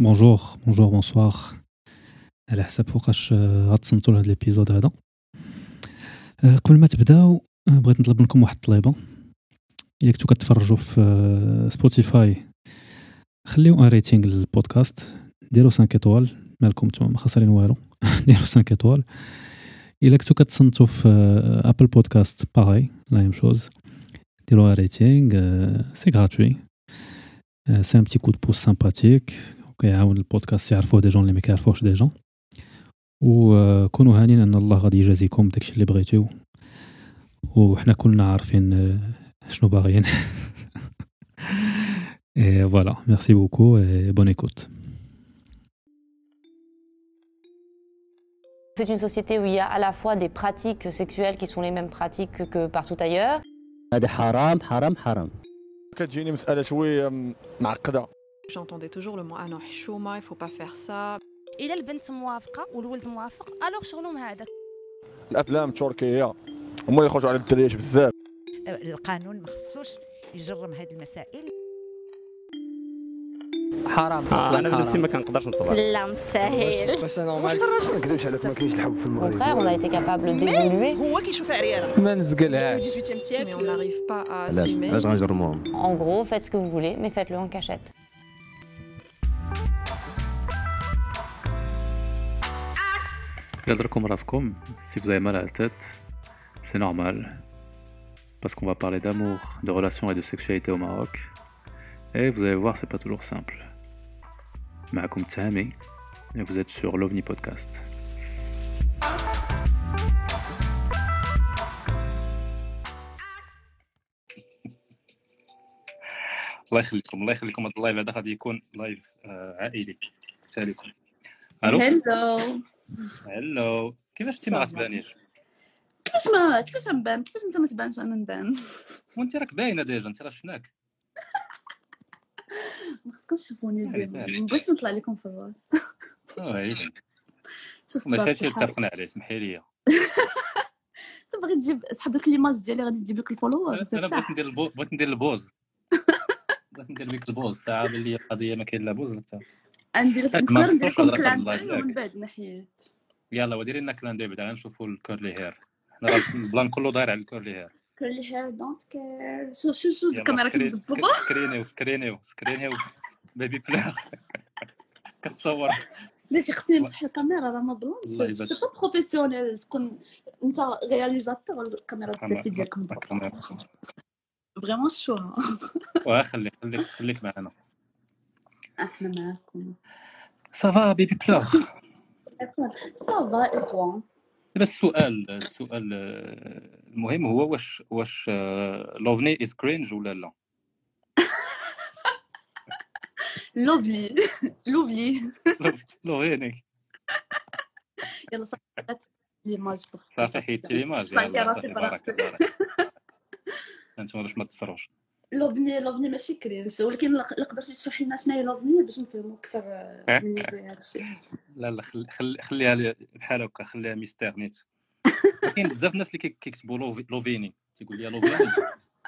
bonjour bonjour bonsoir على حسب فوقاش آه، غتصنتو لهاد l'épisode هذا. آه، قبل ما تبداو آه، بغيت نطلب منكم واحد الطليبة. إلا كنتو كتفرجوا في سبوتيفاي خليو un rating للبودكاست. ديروا 5 étoiles مالكم نتوما ما خسرين والو. ديروا 5 étoiles. إلا كنتو كتصنتو في ابل بودكاست pareil la même chose ديروا rating c'est gratuit c'est un petit coup de pouce sympathique وكيعاون البودكاست يعرفوه des gens اللي ما كيعرفوهش déjà وكونوا هانين إن الله غادي يجازيكم داكشي اللي بغيتو. وحنا كلنا عارفين شنو باغيين. Et voilà, merci beaucoup et bonne écoute. C'est une société où il y a à la fois des pratiques sexuelles qui sont les mêmes pratiques que partout ailleurs. هذا حرام حرام حرام. كتجيني مسألة شوية معقدة. J'entendais toujours le mot ah non حشومة il faut pas faire ça. الا البنت موافقه والولد موافق alors شغلهم هذاك الأفلام التركية هما اللي يخرجوا على الدريات بزاف القانون ما خصوش يجرم هذه المسائل حرام آه أصلا أنا حرام بنفسي ما كنقدرش نصبر لا مستاحيل بس normal Au contraire, on a été capable d'évoluer. هو كيشوف عريانه ما نزقلهاش 18e siècle. Mais on n'arrive pas à علاش assumer. علاش غنجرموهم En gros, faites ce que vous voulez, mais faites-le en cachette. إلا دركم راسكم si vous avez mal à la tête, c'est normal. Parce qu'on va parler d'amour, de relations et de sexualité au Maroc. Et vous allez voir, c'est pas toujours simple. معكم تهامي et vous êtes sur l'OVNI Podcast. الله يخليكم الله يخليكم هذا اللايف هذا غادي يكون لايف آه، عائلي ساليكم الو هلو كيفاش انت ما غتبانيش كيفاش ما كيفاش نبان كيفاش انت ما تبانش أنا نبان وانت راك باينه ديجا انت راه شفناك ما خصكمش تشوفوني ديما. ما بغيتش نطلع لكم في الراس ماشي هادشي. اتفقنا عليه سمحي لي انت باغي تجيب سحب لك ليماج ديالي غادي تجيب لك الفولور أنا بغيت ندير. بغيت ندير البوز بغيت ندير بيك البوز ساعه باللي القضية ما كاين لا بوز حتى ندير نقدر ما ندير لكم كلان. ومن بعد نحيد يلا وديري لنا كلان دي بعدا غنشوفوا الكورلي هير. حنا البلان كله داير على الكورلي هير. كيرلي هير دونت كير شو شو شو الكاميرا سك- سكرينيو سكرينيو سكرينيو Babypleure كتصور. بلاتي خصني نمسح الكاميرا راه ما بلونش. c'est pas professionnel تكون انت réalisateur الكاميرا السيلفي ديالك vraiment شو واه خليك خليك خليك معنا. إحنا معاكم ça va Babypleure ça va et toi دابا السؤال السؤال المهم هو واش واش لوفني از كرينج ولا لا؟ لوفلي لوفلي لوف- لوفيني يلا صافي ليماج صافي حيدتي ليماج صافي راسي براسي. انتما باش ما تصروش لوفني لوفني ماشي كرينج ولكن لا لا قدرتي تشرحي لنا شنو هي لوفني باش نفهموا أكثر من هذا الشيء. لا لا خلي خليها لي- بحال هكا خليها ميستير نيت. كاين بزاف الناس اللي كي- كيكتبوا لوفي- لوفيني تيقول لي لوفيني.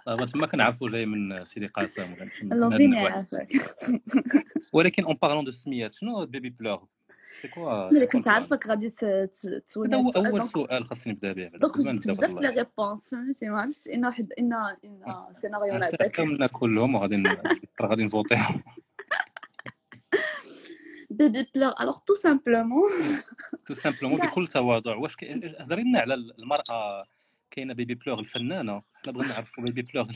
دابا تما كنعرفوا جاي من سيدي قاسم ولا لوفيني ولكن اون بارلون دو سميات شنو بيبي بلور ملي كنت عارفك غادي ت- ت- تولي هذا هو. اول سؤال خاصني نبدا به دونك ما وجدت بزاف لي ريبونس فهمتي ما عرفتش ان واحد ان ان سيناريو نعطيك تحكمنا كلهم وغادي غادي نفوتيو بيبي بلور الوغ تو سامبلومون تو سامبلومون. بكل تواضع. واش كاين- هضري لنا على المرأة كاينة بيبي بلوغ الفنانة. حنا بغينا نعرفوا بيبي بلوغ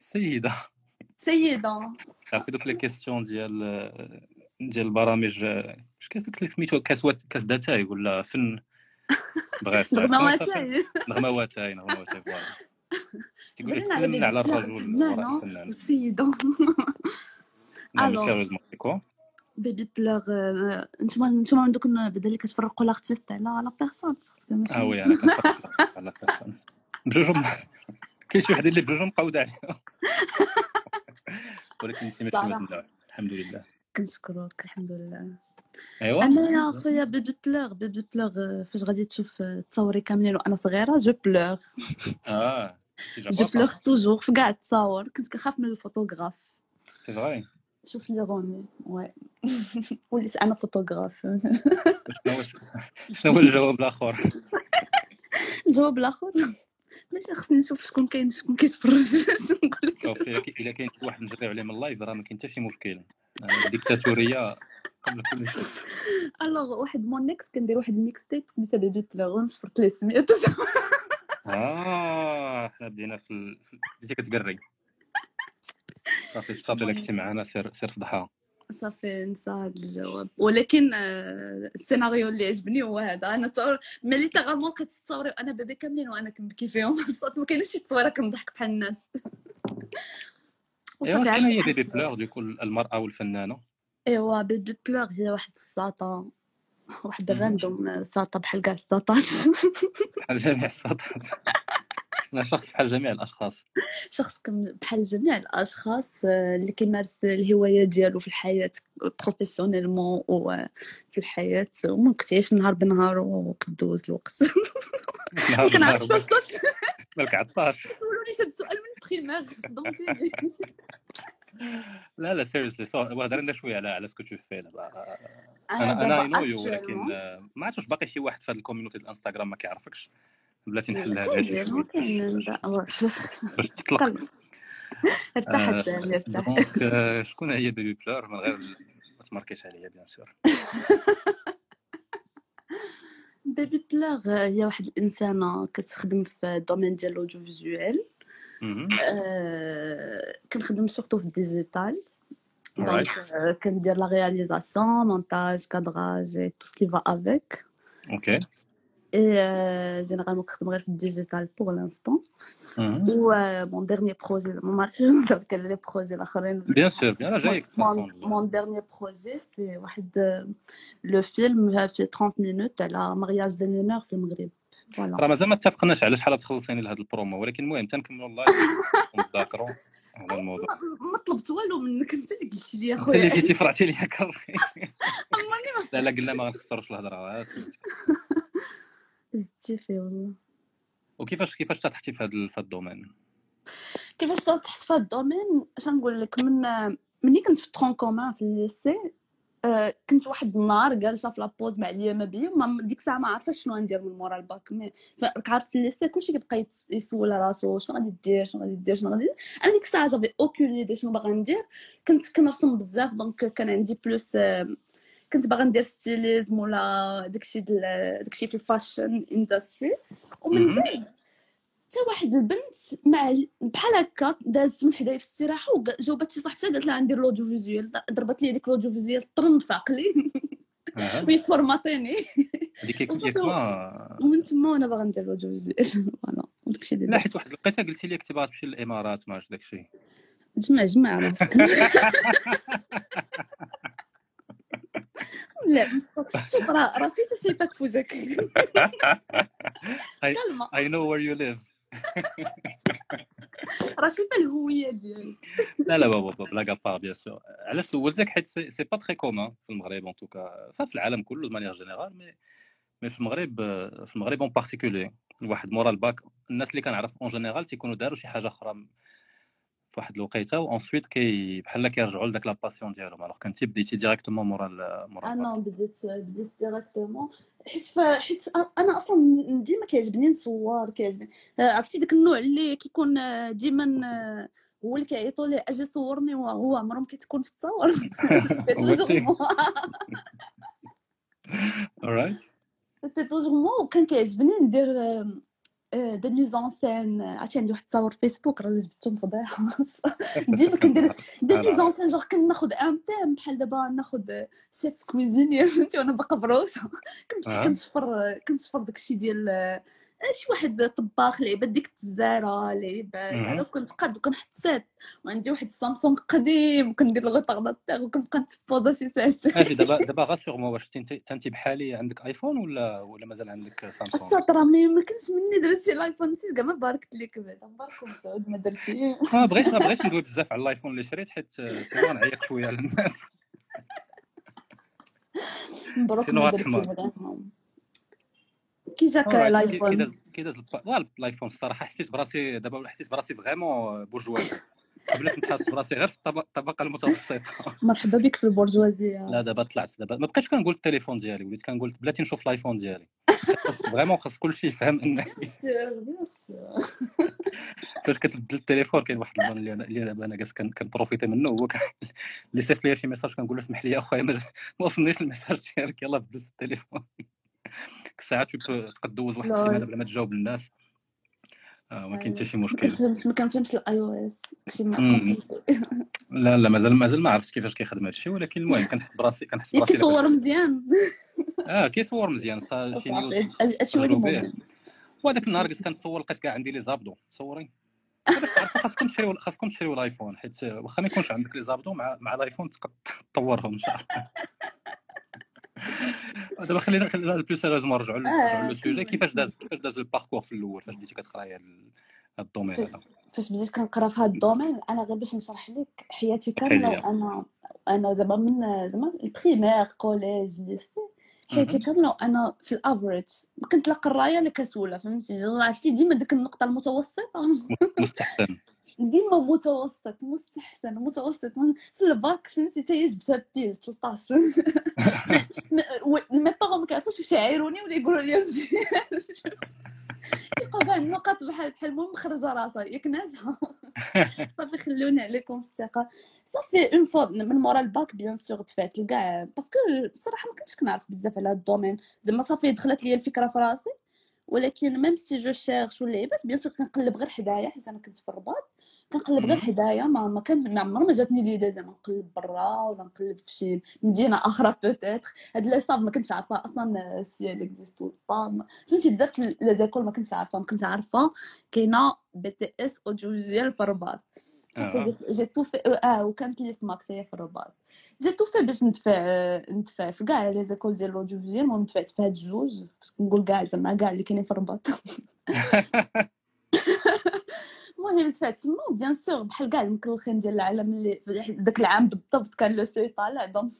السيده سيدة. عرفتي دوك لي كيستيون ديال ديال البرامج اش كاس داك اللي سميتو كاس كاس داتاي ولا فن؟ بغيت نغمواتاي نغمواتاي نغمواتاي فوالا. تيقول لك بغينا على تكلمنا على الرجل. نعم ألو. sérieusement c'est quoi Babypleure آه، نتوما نتوما دوك بعدا اللي كتفرقوا l'artiste على la personne ما آه oui أنا كنفرق على personne بجوجهم كاين شي وحدة اللي بجوجهم مقودة عليها. ولكن انت ماشي الحمد لله. كنشكروك الحمد لله. ايوا أنا يا خويا Babypleure Babypleure آه، فاش غادي تشوف آه، تصوري كاملين وأنا صغيرة je pleure آه je pleure toujours في كاع التصاور. كنت كنخاف من ال photographe. c'est vrai شوف l'ironie oui وليت أنا فوتوغراف. شنو هو الجواب الآخر؟ الجواب الآخر؟ ماشي خصني نشوف شكون كاين شكون كيتفرج. نقول لك. إلا كاين شي واحد نجريو عليه من ال live راه ما كاين حتى شي مشكل. الديكتاتورية قبل كل شيء. alors واحد mon ex كندير واحد ال mixtape سميتها Babypleure نشفرت ليه سميت. آه حنا بدينا في بديتي كتقري. صافي صافي الا كنتي معنا سير سير فضحها صافي نسى هذا الجواب. ولكن آه، السيناريو اللي عجبني هو هذا. أنا تصور ملي تغامون لقيت تصوري أنا bébé كاملين وأنا كنبكي فيهم. الصوت ما كاينش شي تصويرة كنضحك بحال الناس. ايوا شكون هي Babypleure du coup المرأة والفنانة؟ إيوا Babypleure هي واحد الساطة. واحد ال random ساطة بحال كاع الساطات. بحال جميع الساطات. أنا شخص بحال جميع الأشخاص. شخص بحال جميع الأشخاص آه، اللي كيمارس الهواية ديالو في الحياة professionnellement وفي الحياة. وممكن تعيش نهار بنهار وكدوز الوقت. نهار بنهار. مالك عطاش سولوني هذا السؤال من première صدمتيني لا لا seriously هضر لنا شوية على على ce que tu fais أنا أنا I know ولكن ما عرفتش باقي شي واحد في هذه ال community الإنستغرام ما كيعرفكش. بلاتي نحلها باش تطلق ارتحت ارتحت. donc شكون هي بيبي بلور من غير ما تماركيش عليا bien sûr بيبي بلور هي واحد الإنسانة كتخدم في ال domaine ديال ال audiovisuel كنخدم surtout في ال digital donc كندير la réalisation montage cadrage tout ce qui va avec OK Et généralement, je travaille dans le digital pour l'instant. Ou mon dernier projet, mon marché, quel est le projet Bien sûr, bien là, j'ai mon, mon dernier projet, c'est le film fait 30 minutes على mariage de mineur في المغرب. voilà راه مازال ما اتفقناش على شحال تخلصيني لهذا البرومو ولكن المهم تنكملوا ال live ونتذاكروا على الموضوع ما طلبت والو منك انت اللي قلتي لي اخويا انت اللي جيتي فرعتي لي كرفي لا لا قلنا ما غنخسروش الهضرة. زدتي فيه والله. وكيفاش كيفاش تحتي في هذا في ال domaine؟ كيفاش تحت في هذا ال domaine؟ اش نقول لك من مني كنت في tronc commun في ال lycée آه كنت واحد النهار جالسة في la pause مع اليوم بيا ديك الساعة ما عارفه شنو غندير من مورا ال bac. mais راك عارف في ال lycée كلشي كيبقى يسول راسو شنو غادي دير شنو غادي دير شنو غادي دير. أنا ديك الساعة j'avais aucune idée شنو باغا ندير. كنت كنرسم بزاف donc كان عندي plus كنت باغا ندير stylisme ولا داكشي داكشي في ال fashion industry ومن بعد حتى واحد البنت مع بحال هكا دازت من حدايا في الاستراحة وجاوبت شي صاحبتها قالت لها ندير l'audiovisuel ضربت لي ديك l'audiovisuel طرن في عقلي. وهي تفورماتيني هذيك ومن تما وأنا باغا ندير l'audio visuel voilà وداكشي اللي لا حيت واحد لقيتها قلتي لي كنتي باغا تمشي للامارات ما عرفتش داكشي. جمع جمع راسك. لا شوف راه راه فيت شايفاك في وجهك I know where you live. راه شايفة الهوية ديالي لا لا بابا بلا با bien sûr علاش سولتك؟ حيت c'est pas très commun في المغرب en tout cas في العالم كله de manière générale mais mais في المغرب في المغرب en particulier واحد مورا الباك الناس اللي كنعرف en général تيكونوا داروا شي حاجة أخرى. في واحد الوقيته و ensuite كي بحال كيرجعوا لذاك la passion ديالهم. alors كنتي بديتي directement مورا مورا أنا بديت بديت directement حيت حيت أنا أصلا ديما كيعجبني نصور كيعجبني. عرفتي داك النوع اللي كيكون ديما هو اللي كيعيطوا ليه أجي صورني وهو عمره ما كتكون في التصاور. Alright. c'était toujours moi وكان كيعجبني ندير des mises en scène عرفتي عندي واحد التصاور فيسبوك راه جبتهم فضيحه ديما كندير des mises en scène genre كناخذ un thème بحال دابا ناخذ chef cuisinier فهمتي؟ وأنا باقا بروسة. كنمشي كنشفر كنشفر داكشي ديال شي واحد طباخ لعبات ديك التزارة لعبات هذا كنت قاد وكنحط set وعندي واحد السامسونج قديم وكندير ال retardateur وكنبقى نتبوزا شي ساعات أجي دابا دابا غا sérieusement واش انت بحالي عندك ايفون ولا ولا مازال عندك سامسونج الساط mais ما كنتش مني درتي الايفون نسيت كاع ما باركت لك بعدا. مبارك مسعود ما درتي. ما بغيت ما بغيتش ندوي بزاف على الايفون اللي شريت حيت نعيط شوية على الناس. مبروك ما درتي كي جاك الآيفون؟ كي داز الآيفون الصراحة حسيت براسي دابا حسيت براسي vraiment bourgeois قبل كنت حاسس براسي غير في الطبق- الطبقة المتوسطة. مرحبا بك في البرجوازيه لا دابا طلعت دابا ما بقيتش كنقول التليفون ديالي وليت كنقول بلاتي نشوف الآيفون ديالي. خاص vraiment خاص كلشي يفهم surtout فاش كتبدل التليفون كاين واحد ال plan اللي دابا أنا جالس كن- كنبروفيتي منه هو اللي صيفط لي شي message كنقول له اسمح لي أخويا ما وصلنيش ال message ديالك يلاه بدلت التليفون. ساعات تقدر دوز واحد. السيمانة بلا ما تجاوب الناس. آه ما كاين حتى شي مشكل. ما كنفهمش ال iOS. لا لا مازال مازال ما عرفتش كيفاش كيخدم هادشي ولكن المهم كنحس براسي كنحس براسي كيصور مزيان. آه كيصور مزيان. صا شي نيوز وهذاك النهار قلت كنتصور لقيت كاع عندي les abdos. تصوري خاصكم تشريو خاصكم تشريو الآيفون حيت واخا ما يكونش عندك les abdos مع مع الآيفون تقدر تطورهم إن شاء الله. دابا خلينا خلينا plus sérieusement نرجعوا نرجعوا le sujet كمل. كيفاش داز كيفاش داز ال parcours في الأول؟ فاش بديتي كتقراي ال domaine هذا؟ فاش بديت كنقرا في هذا ال domaine أنا غير باش نشرح لك حياتي كاملة. وأنا أنا زعما من زعما ال primaire collège lycée حياتي كاملة وأنا في الافريج كنت لا قراية لا كسولة فهمتي؟ عرفتي؟ ديما ديك النقطة المتوسطة. مستحسن. ديما متوسط مستحسن متوسط من- في الباك فهمتي حتى هي جبتها pile 13 mes parents ما كيعرفوش واش يعايروني ولا يقولوا لي كيبقاو كاع النقط بحال بحال المهم مخرجة راسها ياك ناجحة. صافي خلوني عليكم في الثقة. صافي une fois من مورا ال bac bien sûr دفعت لكاع parce que الصراحه ما كنتش كنعرف بزاف على هاد ال domaine. زعما صافي دخلت لي الفكرة في راسي. ولكن même si je cherche ولا لعيبات bien sûr كنقلب غير حدايا حيت أنا كنت في الرباط كنقلب غير. حدايا ما ما كان ما عمر ما جاتني l'idée زعما نقلب برا ولا نقلب في شي مدينة أخرى peut-être هاد l'ESAV ما كنتش عارفة أصلا si elle existe ولا pas فهمتي بزاف les écoles ما كنتش عارفة ما كنت عارفة كاينة BTS audiovisuel في الرباط. j'ai- tout fait آه وكانت l'ISMAC هي في الرباط j'ai tout fait باش ندفع ندفع في كاع les écoles ديال ال audiovisuel المهم دفعت في هاد جوج باش نقول كاع زعما كاع اللي كاينين في الرباط المهم دفعت تما و bien sûr بحال كاع المكلخين ديال العالم اللي داك العام بالضبط كان le seuil طالع donc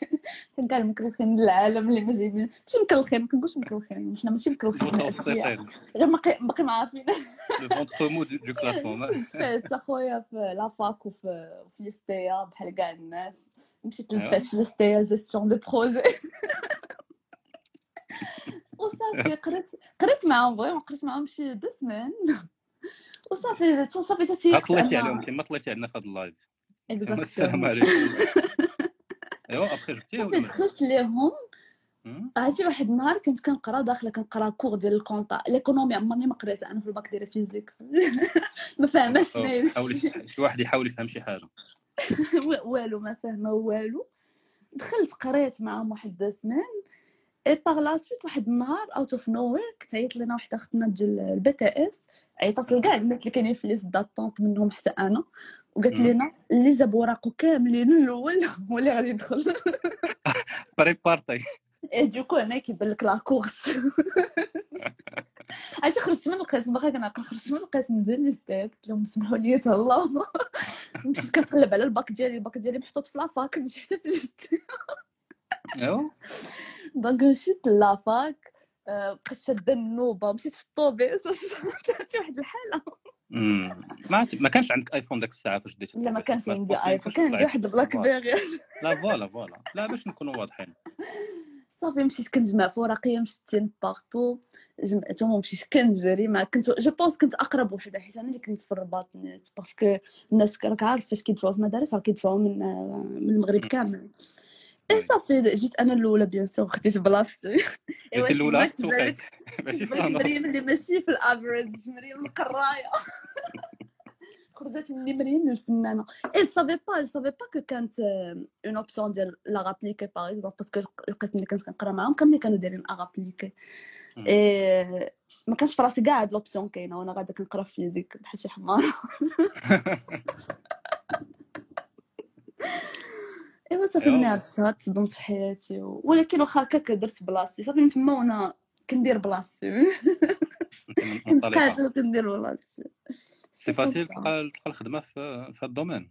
بحال كاع المكلخين ديال العالم اللي ما جايبين. ماشي مكلخين ما كنقولش مكلخين حنا ماشي مكلخين غير باقي باقي ما عارفين لو فونتر مو دو كلاسمون دفعت أخويا في لافاك وفي في ليستيا بحال كاع الناس. مشيت أيوا. دفعت في ليستيا جيستيون دو بروجي وصافي قريت قريت معاهم بغي قريت معاهم شي دو سمان وصافي صافي تاتي طلعتي عليهم كما طلعتي عندنا في هذا اللايف السلام عليكم. أيوا أبخي ولا دخلت ليهم؟ عرفتي واحد النهار كنت كنقرا داخله كنقرا كور ديال الكونطا ليكونومي عمرني ما قريت أنا في الباك دايره فيزيك ما فاهماش حاولي شي واحد يحاول يفهم شي حاجة. والو ما فاهمه والو. دخلت قريت معاهم واحد دو سمان اي باغ لا سويت واحد النهار out of nowhere كتعيط لنا واحدة أختنا ديال ال BTS عيطات لكاع الناس اللي كاينين في liste d'attente منهم حتى أنا وقالت. لنا اللي جاب وراقو كاملين الأول هو اللي غادي يدخل. بريبارتي et du coup هنا كيبان لك la course عرفتي خرجت من القسم باقا كنعقل خرجت من القسم ديال l'EST قلت لهم سمحوا لي تهلاو مشيت كنقلب على الباك ديالي الباك ديالي محطوط في la fac ماشي حتى في l'EST ايوا donc مشيت la fac آه، بقيت شادة النوبة مشيت في الطوبيس واحد الحالة. ما ما كانش عندك iPhone داك الساعة فاش ديتي لا ما كانش عندي iPhone كان عندي. واحد Black. Berry لا voilà voilà. لا باش نكونوا واضحين. صافي مشيت كنجمع في ورقيه مشتين partout جمعتهم ومشيت كنجري. ما كنت je pense كنت أقرب وحدة حيت أنا اللي كنت في الرباط parce que الناس راك عارف فاش كيدفعوا في المدارس راه كيدفعوا من من المغرب كامل. eh oui. صافي جيت أنا الأولى بيان سور خديت بلاصتي. الأولى؟ ماشي في بالك النهار. مريم اللي ماشي في ال average مريم القراية. خرجت مني مريم الفنانة. et savais pas savais pas que كانت une option ديال لا par exemple parce que القسم اللي كنت كنقرا معاهم كاملين كانوا دايرين arts appliqués. اي ما كانش في راسي كاع هاد l'option كاينة وأنا غادا كنقرا في physique بحال شي حمار. ايوا صافي. ملي عرفتها تصدمت في حياتي و... ولكن واخا هكاك درت بلاصتي صافي من تما وأنا كندير بلاصتي كنت. قاعدة كندير بلاصتي c'est facile تلقى تلقى الخدمة في في هذا ال domaine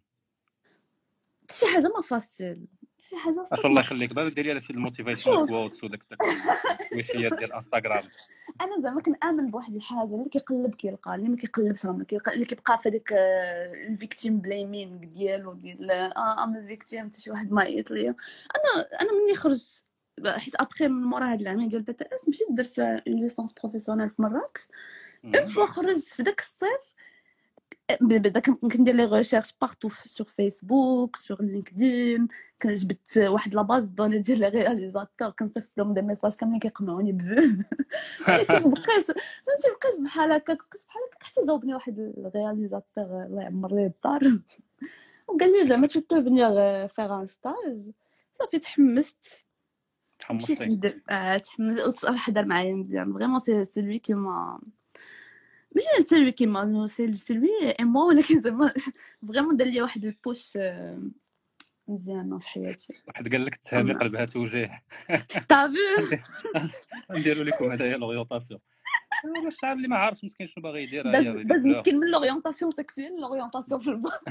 شي حاجة ما facile شي حاجة اش الله يخليك بان ديري على شي ال motivation. quotes وداك داك الويشيات ديال انستغرام أنا زعما كنامن بواحد الحاجة اللي كيقلب كيلقى اللي ما كيقلبش راه ما كيلقى اللي كيبقى في هذيك ال victim blaming ديالو ديال I'm victim حتى شي واحد ما عيط ليا. أنا أنا مني خرجت حيت ابخي من مورا هاد العامين ديال BTS مشيت درت licence professionnelle في مراكش. une fois خرجت في داك الصيف بدا كنت كندير les recherches partout sur Facebook sur LinkedIn جبت واحد la base données ديال les réalisateurs كنصيفط لهم des messages كاملين كيقنعوني ب vu. ولكن بقيت فهمتي بقيت بحال هكاك. بقيت بحال هكاك. حتى جاوبني واحد ال réalisateur الله يعمر ليه الدار. وقال لي زعما tu peux venir faire un stage صافي تحمست. آه، تحمست. والصراحه دار معايا مزيان. vraiment c'est celui qui m'a ماشي celui qui m'a c'est celui et moi ولكن زعما vraiment دار لي واحد ال push آه، مزيانه في حياتي. واحد قال لك تهامي قلبها توجيه. طافو نديروا لكم هذايا l'orientation ولا الشعب اللي ما عارفش مسكين شنو باغي يدير داز مسكين من l'orientation sexuelle l'orientation في الباك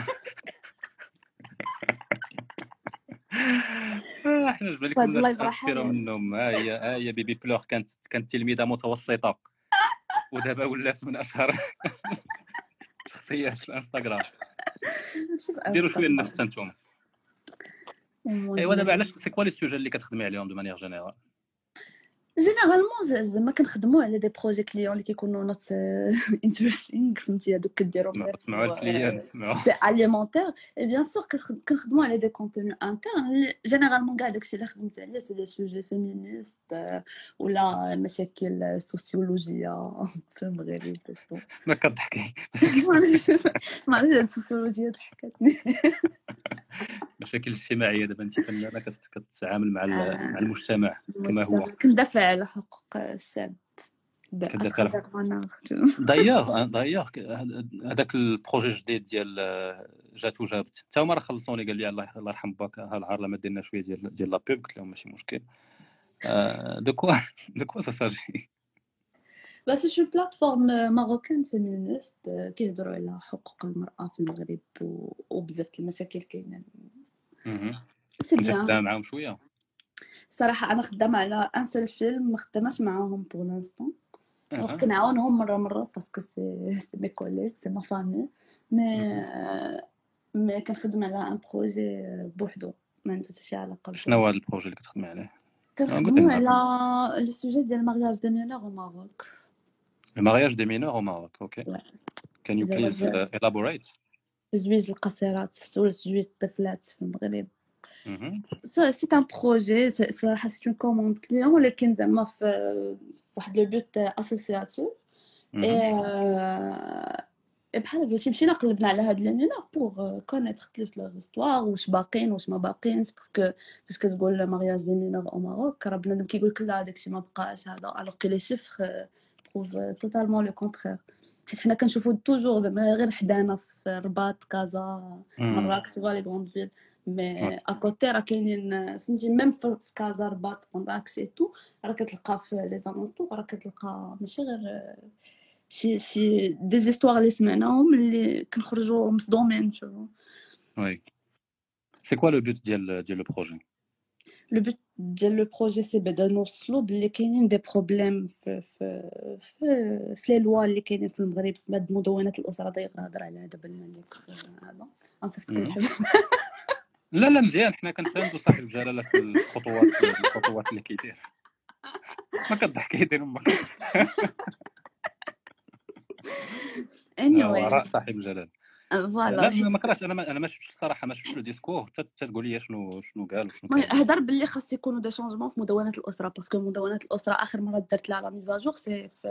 آه، حنا جبنا لكم الناس. منهم. ها هي ها هي Babypleure كانت كانت تلميذة متوسطة. ودابا ولات من اشهر شخصيات في الانستغرام ديروا شوية النفس أنتم أيوا دابا علاش؟ c'est quoi les sujets اللي كتخدمي عليهم de manière générale généralement زعما كنخدموا على des projets clients اللي كيكونوا not interesting فهمتي هذوك كديروا سمعوا ال client c'est élémentaire et bien sûr كنخدموا على des contenus internes généralement كاع داكشي اللي خدمت عليه c'est des sujets féministes ولا مشاكل sociologiques في المغرب ما كضحكي ما عرفتش السوسيولوجيا ضحكتني مشاكل اجتماعيه دابا انت فنانه كتعامل مع. مع المجتمع كما هو كندافع على حقوق على بأكثر manière. دايوغ دايوغ هذاك ال projet الجديد ديال آه، جات وجابت حتى هما راه خلصوني قال لي الله الله يرحم باك ها العار لما ديرنا شوية ديال ديال la pub قلت لهم ماشي مشكل. آه، de quoi de quoi ça s'agit. Bah, c'est une plateforme euh, marocaine féministe euh, كيهضروا على حقوق المرأة في المغرب وبزاف المشاكل كاينين c'est bien معاهم شوية صراحة أنا خدامة على un seul film ما خداماش معاهم pour l'instant أها. كنعاونهم مرة مرة parce que c'est c'est mes collègues c'est ma famille mais mais كنخدم على un projet بوحدو. ما عنده حتى شي علاقة شنو هو هذا ال projet اللي كتخدمي عليه؟ كنخدمو على le sujet ديال ال mariage des mineurs au Maroc. ال mariage des mineurs au Maroc أوكي زواج- please uh, elaborate? تزويج القصيرات ولا تزويج الطفلات في المغرب. c'est un projet صراحة c'est une commande client ولكن زعما في واحد le but associatif بحال قلتي مشينا قلبنا على هاد les mineurs pour connaître plus leurs histoires واش باقيين واش ما باقيينش parce que باش كتقول mariage des mineurs au Maroc راه بنادم كيقول لك لا داكشي ما بقاش هذا alors que les chiffres prouvent totalement le contraire حيت حنا كنشوفو toujours زعما غير حدانا في الرباط كازا. مراكش soit les grandes villes mais. à côté راه كاينين فهمتي même في كازا رباط مراكش et tout راه كتلقى في les alentours راه كتلقى ماشي غير شي شي des histoires اللي سمعناهم اللي كنخرجوا مصدومين شوفوا oui c'est quoi le but ديال ديال لو بروجي لو بوت ديال le projet c'est بدا نوصلوا باللي كاينين des problèmes في في في, في لي لوا اللي كاينين في المغرب في مدونات الاسره داير نهضر عليها دابا لك في هذا غنصيفط لك لا لا مزيان. حنا كنساندو صاحب الجلاله في الخطوات الخطوات اللي كيدير. ما كضحكي دير أمك. Anyway. وراء صاحب الجلاله لا voilà. ما ما كرهتش أنا أنا ما شفتش الصراحة ما شفتش le discours حتى تقول لي شنو شنو قال وشنو هضر باللي خاص يكونوا des changements في مدونات الأسرة parce que مدونات الأسرة آخر مرة درت لها على mise à jour c'est في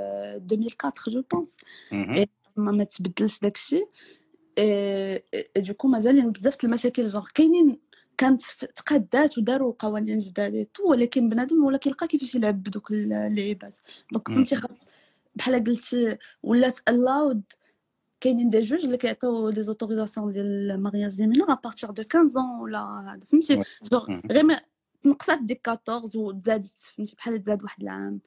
2004 je pense. ما ما تبدلش داكشي. donc مازالين بزاف د المشاكل جونغ كاينين كانت تقادات وداروا قوانين جداد tout ولكن بنادم ولا كيلقى كيفاش يلعب بدوك اللعيبات donc. فهمتي خاص بحال قلت ولات الاود كاينين des juges اللي كيعطيو des autorisations ديال ال mariage des mineurs à partir de 15 ans ولا فهمتي. جونغ. غير ما نقصات ديك 14 وتزادت فهمتي بحال تزاد واحد العام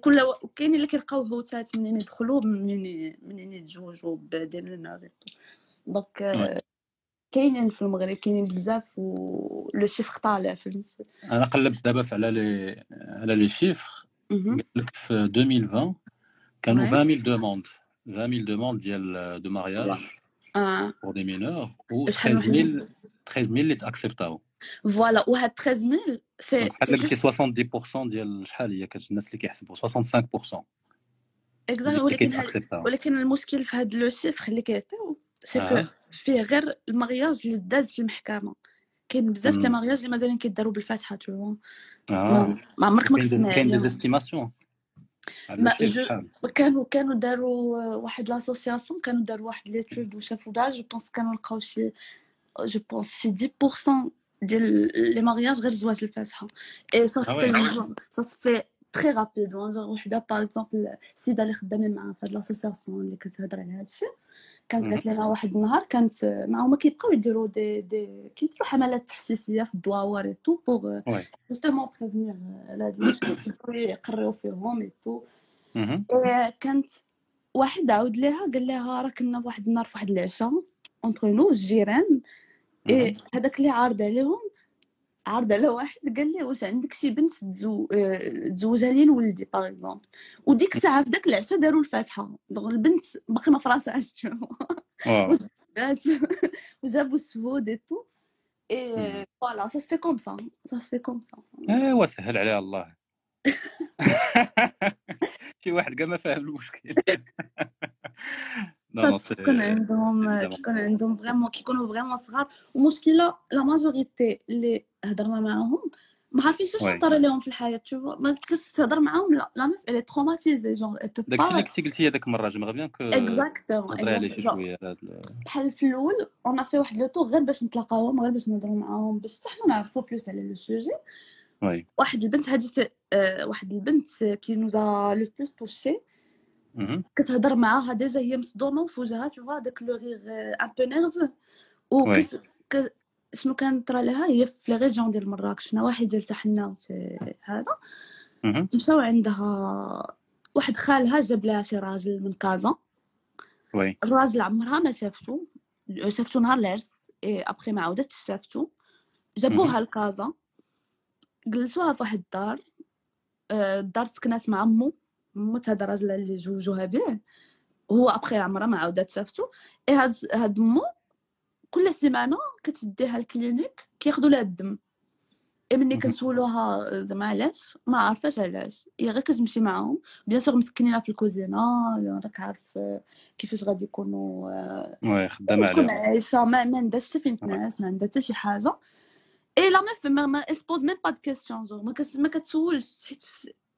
كل كاينين اللي كيلقاو هوتات منين يدخلوا منين منين يتزوجوا ب des mineurs Donc Ouais. كاينين في المغرب كاينين بزاف و le chiffre طالع فهمتي أنا قلبت دابا في على لي على les chiffres مهم. قال لك في 2020 كانوا Ouais. 20000 demandes 20000 demandes ديال de mariage آه pour des mineurs و شحال واحد؟ 13000 13000 اللي ت acceptaو voilà وهاد 13000 c'est donc بحال قلتي 70% ديال شحال هي؟ كانت الناس اللي كيحسبوا. 65% exact اللي ولكن هاد كيت acceptaو ولكن المشكل في هاد les chiffres اللي كيعطيو c'est que آه. فيه غير ال mariage اللي داز في المحكمة. كاين بزاف مم. ال mariage اللي مازالين كيداروا بالفاتحة tout آه. ما عمرك ما دي- كاين des عليهم estimations ما على je شحال كانوا كانوا داروا واحد l'association كانوا داروا واحد l'étude وشافوا je pense كانوا لقاو شي je pense شي 10% ديال les mariages غير زواج الفاتحة. اي سا آه oui. ça se fait très rapidement genre وحدة par exemple السيده اللي خدامين معاها في هاد l'association اللي كتهضر على هادشي كانت قالت لنا واحد النهار كانت معاهم كيبقاو يديروا دي دي كيديروا حملات تحسيسية في الدواور et tout pour justement prévenir على هاد المشكل يقريو فيهم et tout كانت واحد عاود ليها قال لها راه كنا واحد النهار في واحد العشاء entre نو الجيران. هذاك اللي عارض عليهم عارض على واحد قال لي واش عندك شي بنت تزو... تزوجها لي لولدي par exemple وديك الساعة في داك العشاء داروا الفاتحة. donc البنت باقي ما جات وجابوا الشهود et tout. et voilà ça se fait comme ça ça se fait comme ça ايوا سهل عليها الله. شي واحد كاع ما فاهم المشكل. كيكون عندهم. كيكون عندهم vraiment كيكونوا vraiment صغار ومشكله la majorité اللي هضرنا معاهم ما عارفينش. اش طرا لهم في الحياة تشوف ما كتهضر معاهم لا la meuf elle est traumatisée pour داكشي اللي كنتي قلتي هذاك المره bien que exactement ال- بحال في الأول on fait واحد le tour غير باش نتلاقاوهم غير باش نهضروا معاهم باش حتى حنا نعرفوا plus على le sujet واحد البنت c'est- آه، واحد البنت qui nous a le plus مهم. كتهضر معاها déjà هي مصدومه وفي وجهها تشوفها داك le rire un peu nerveux oui. و. شنو كان طرا لها هي في les régions ديال مراكش واحد ديال تحناوت هذا. مهم. مشاو عندها واحد خالها جاب لها شي راجل من كازا. oui. الراجل عمرها ما شافتو. شافتو نهار العرس اي ابخي ما عاودتش شافتو. جابوها لكازا. جلسوها في واحد الدار. آه، الدار سكنات مع مو موت هذا الراجل اللي جوجوها به. هو أبخي عمرها ما عاودت شافتو اي هاد هاد مو كل سيمانة كتديها ال clinique كياخدوا لها الدم. اي ملي مهم. كنسولوها زعما علاش؟ ما عارفاش علاش. هي غير كتمشي معاهم. bien sûr مسكنينها في الكوزينة راك عارف كيفاش غادي يكونوا آه، oui خدامة تكون عليها عايشة. ما ما عندهاش حتى فين تنعس ما عندها حتى شي حاجة. et là ما ما se pose même pas de questions ما كتسولش حيت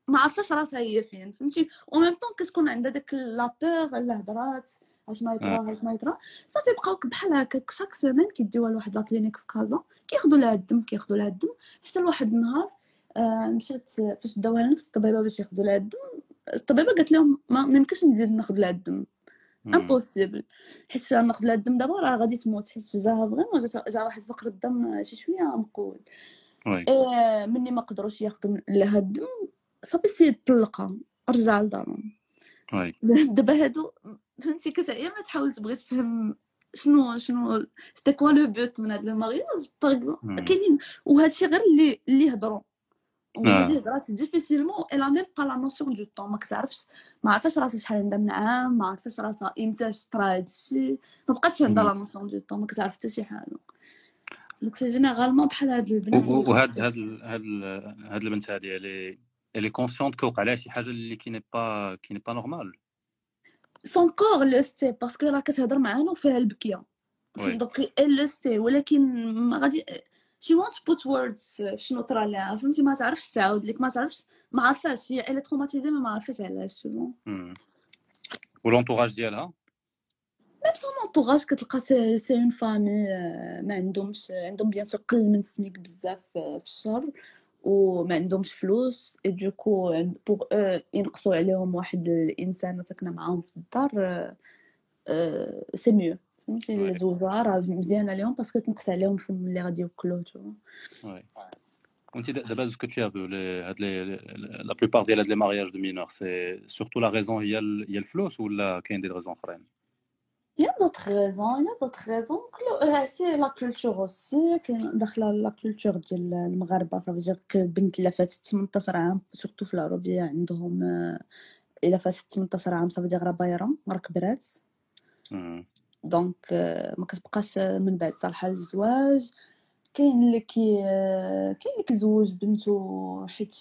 ما عارفاش راسها هي فين فهمتي؟ و même temps كتكون عندها داك la peur الا هضرات اش ما يطرا اش ما يطرا. صافي بقاو بحال هكاك chaque semaine كيديوها لواحد la clinique في كازا كياخدوا لها الدم كياخدوا لها الدم. حتى لواحد النهار آه مشات فاش داوها لنفس الطبيبة باش ياخدوا لها الدم الطبيبة قالت لهم ما يمكنش نزيد ناخذ لها الدم. impossible حيت ناخذ لها الدم دابا راه غادي تموت حيت جاها vraiment جا جا واحد فقر الدم شي شوية مقود. oui. إيه مني ما قدروش ياخذوا لها الدم. صافي السيد طلقها رجع لدارهم دابا هادو فهمتي كتعيا ما تحاول تبغي تفهم شنو شنو c'était quoi le but من هاد le mariage par exemple. كاينين وهادشي غير اللي اللي هضروا آه. اللي هضرات difficilement elle a même pas la notion du temps ما كتعرفش ما عرفاش راسها شحال عندها من عام ما عرفاش راسها إمتى طرا هادشي ما بقاتش عندها. la notion du temps ما كتعرف حتى شي حاجة donc c'est généralement بحال هاد البنات وهاد. هاد هاد البنت هادي اللي اللي consciente كوقع لها شي حاجة اللي qui n'est pas qui n'est pas normal son corps le sait parce que راه كتهضر معانا وفيها البكيه donc le sait ولكن ما غادي she won't put words شنو طرا لها فهمتي ما تعرفش تعاود لك ما تعرفش ما عارفاش هي الي traumatisée ما عارفاش علاش. و l'entourage ديالها même son entourage كتلقى c'est une famille ما عندهمش عندهم bien sûr قل من سميك بزاف في الشهر وما عندهمش فلوس et du coup pour eux ينقصوا عليهم واحد الانسانه ساكنه معاهم في الدار c'est mieux فهمتي؟ Ouais. الزوجه راه مزيانه ليهم parce que تنقص عليهم في اللي غادي يوكلوا tout oui وانت د- دابا ce que tu as vu les هاد les la plupart ديال هاد les mariages de mineurs c'est surtout la raison هي ال- هي الفلوس ولا كاين des raisons أخرين؟ Il y a d'autres raisons, il y a d'autres raisons. آه، c'est la culture aussi كاين داخله la culture ديال المغاربه صافي ديك البنت الا فاتت 18 عام surtout في العروبيه عندهم الا فاتت 18 عام صافي دير راه بايره راه كبرات. donc ما كتبقاش من بعد صالحه للزواج كاين اللي كي كاين اللي كيزوج بنته حيت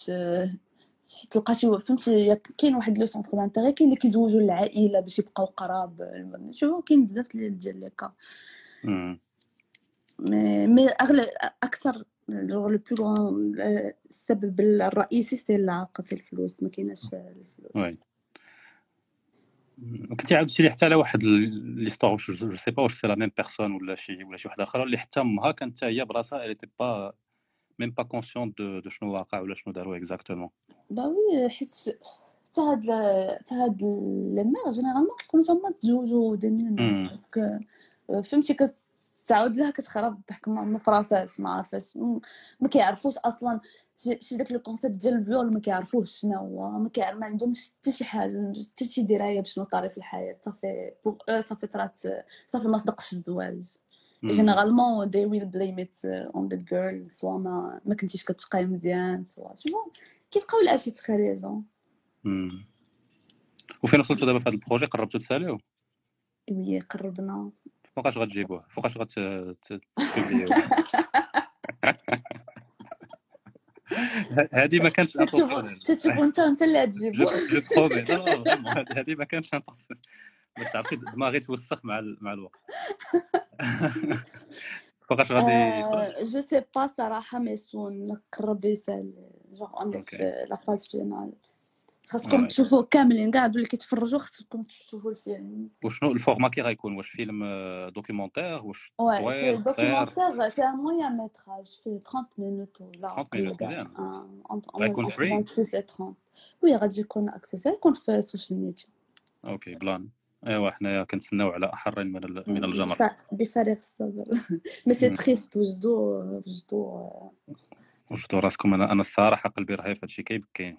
تلقى شي فهمتي؟ كاين واحد le centre d'intérêt كاين اللي كيزوجوا العائله باش يبقاو قراب آه، شوفوا كاين بزاف ديال les cas. mais اغلب أكثر le plus grand السبب الرئيسي c'est الفاقه c'est الفلوس ما كايناش الفلوس. كنتي عاودتي لي حتى على واحد l'histoire واش je sais pas واش c'est la même personne ولا شي ولا شي وحدة أخرى اللي حتى أمها كانت هي براسها elle était pas même pas consciente de شنو واقع ولا شنو داروا exactement bah oui حيت حتى هاد حتى هاد les mères généralement كيكونوا تما تزوجوا مم. donc فهمتي كتعاود لها كتخرب الضحك ما راساش ما عرفاش. ما كيعرفوش أصلا شي داك le concept ديال ال viol ما كيعرفوش شنو هو ما كيعرف ما عندهمش حتى شي حاجة حتى شي دراية بشنو طاري في الحياة. صافي صافي طرات صافي ما صدقش الزواج généralement will blame it uh, on the girl soit ما ما كنتيش كتقاي مزيان soit شوفوا كيبقاو تخريجون مم. وفين وصلتوا دابا في هذا ال projet؟ قربتوا تساليو؟ oui قربنا. فوقاش غتجيبوه؟ فوقاش غت هذه ما كانتش intentionnel. تشوفوا انت انت اللي تجيبو je promets هذه- ما كانتش intentionnel. باش تعرفي دماغي توسخ مع مع الوقت. فوقاش غادي je sais pas صراحة mais ça قرب يسالي. جوغ okay. في la phase finale خاصكم. تشوفوا كاملين كاع اللي كيتفرجوا خاصكم تشوفوا الفيلم وشنو ال format كي غيكون واش فيلم documentaire واش طويل documentaire, c'est un moyen métrage, fait 30 minutes ولا 30 أقل minutes، كاع. مزيان. غيكون entre free؟ 26 et 30 وي غادي يكون اكسيسير يكون في السوشيال ميديا أوكي بلان ايوا حنايا كنتسناو على احرين من من الجمر بف- بفارغ الصبر مي سي. تريست وجدو وجدو وجدوا راسكم أنا أنا الصراحه قلبي رهيف هادشي كيبكي.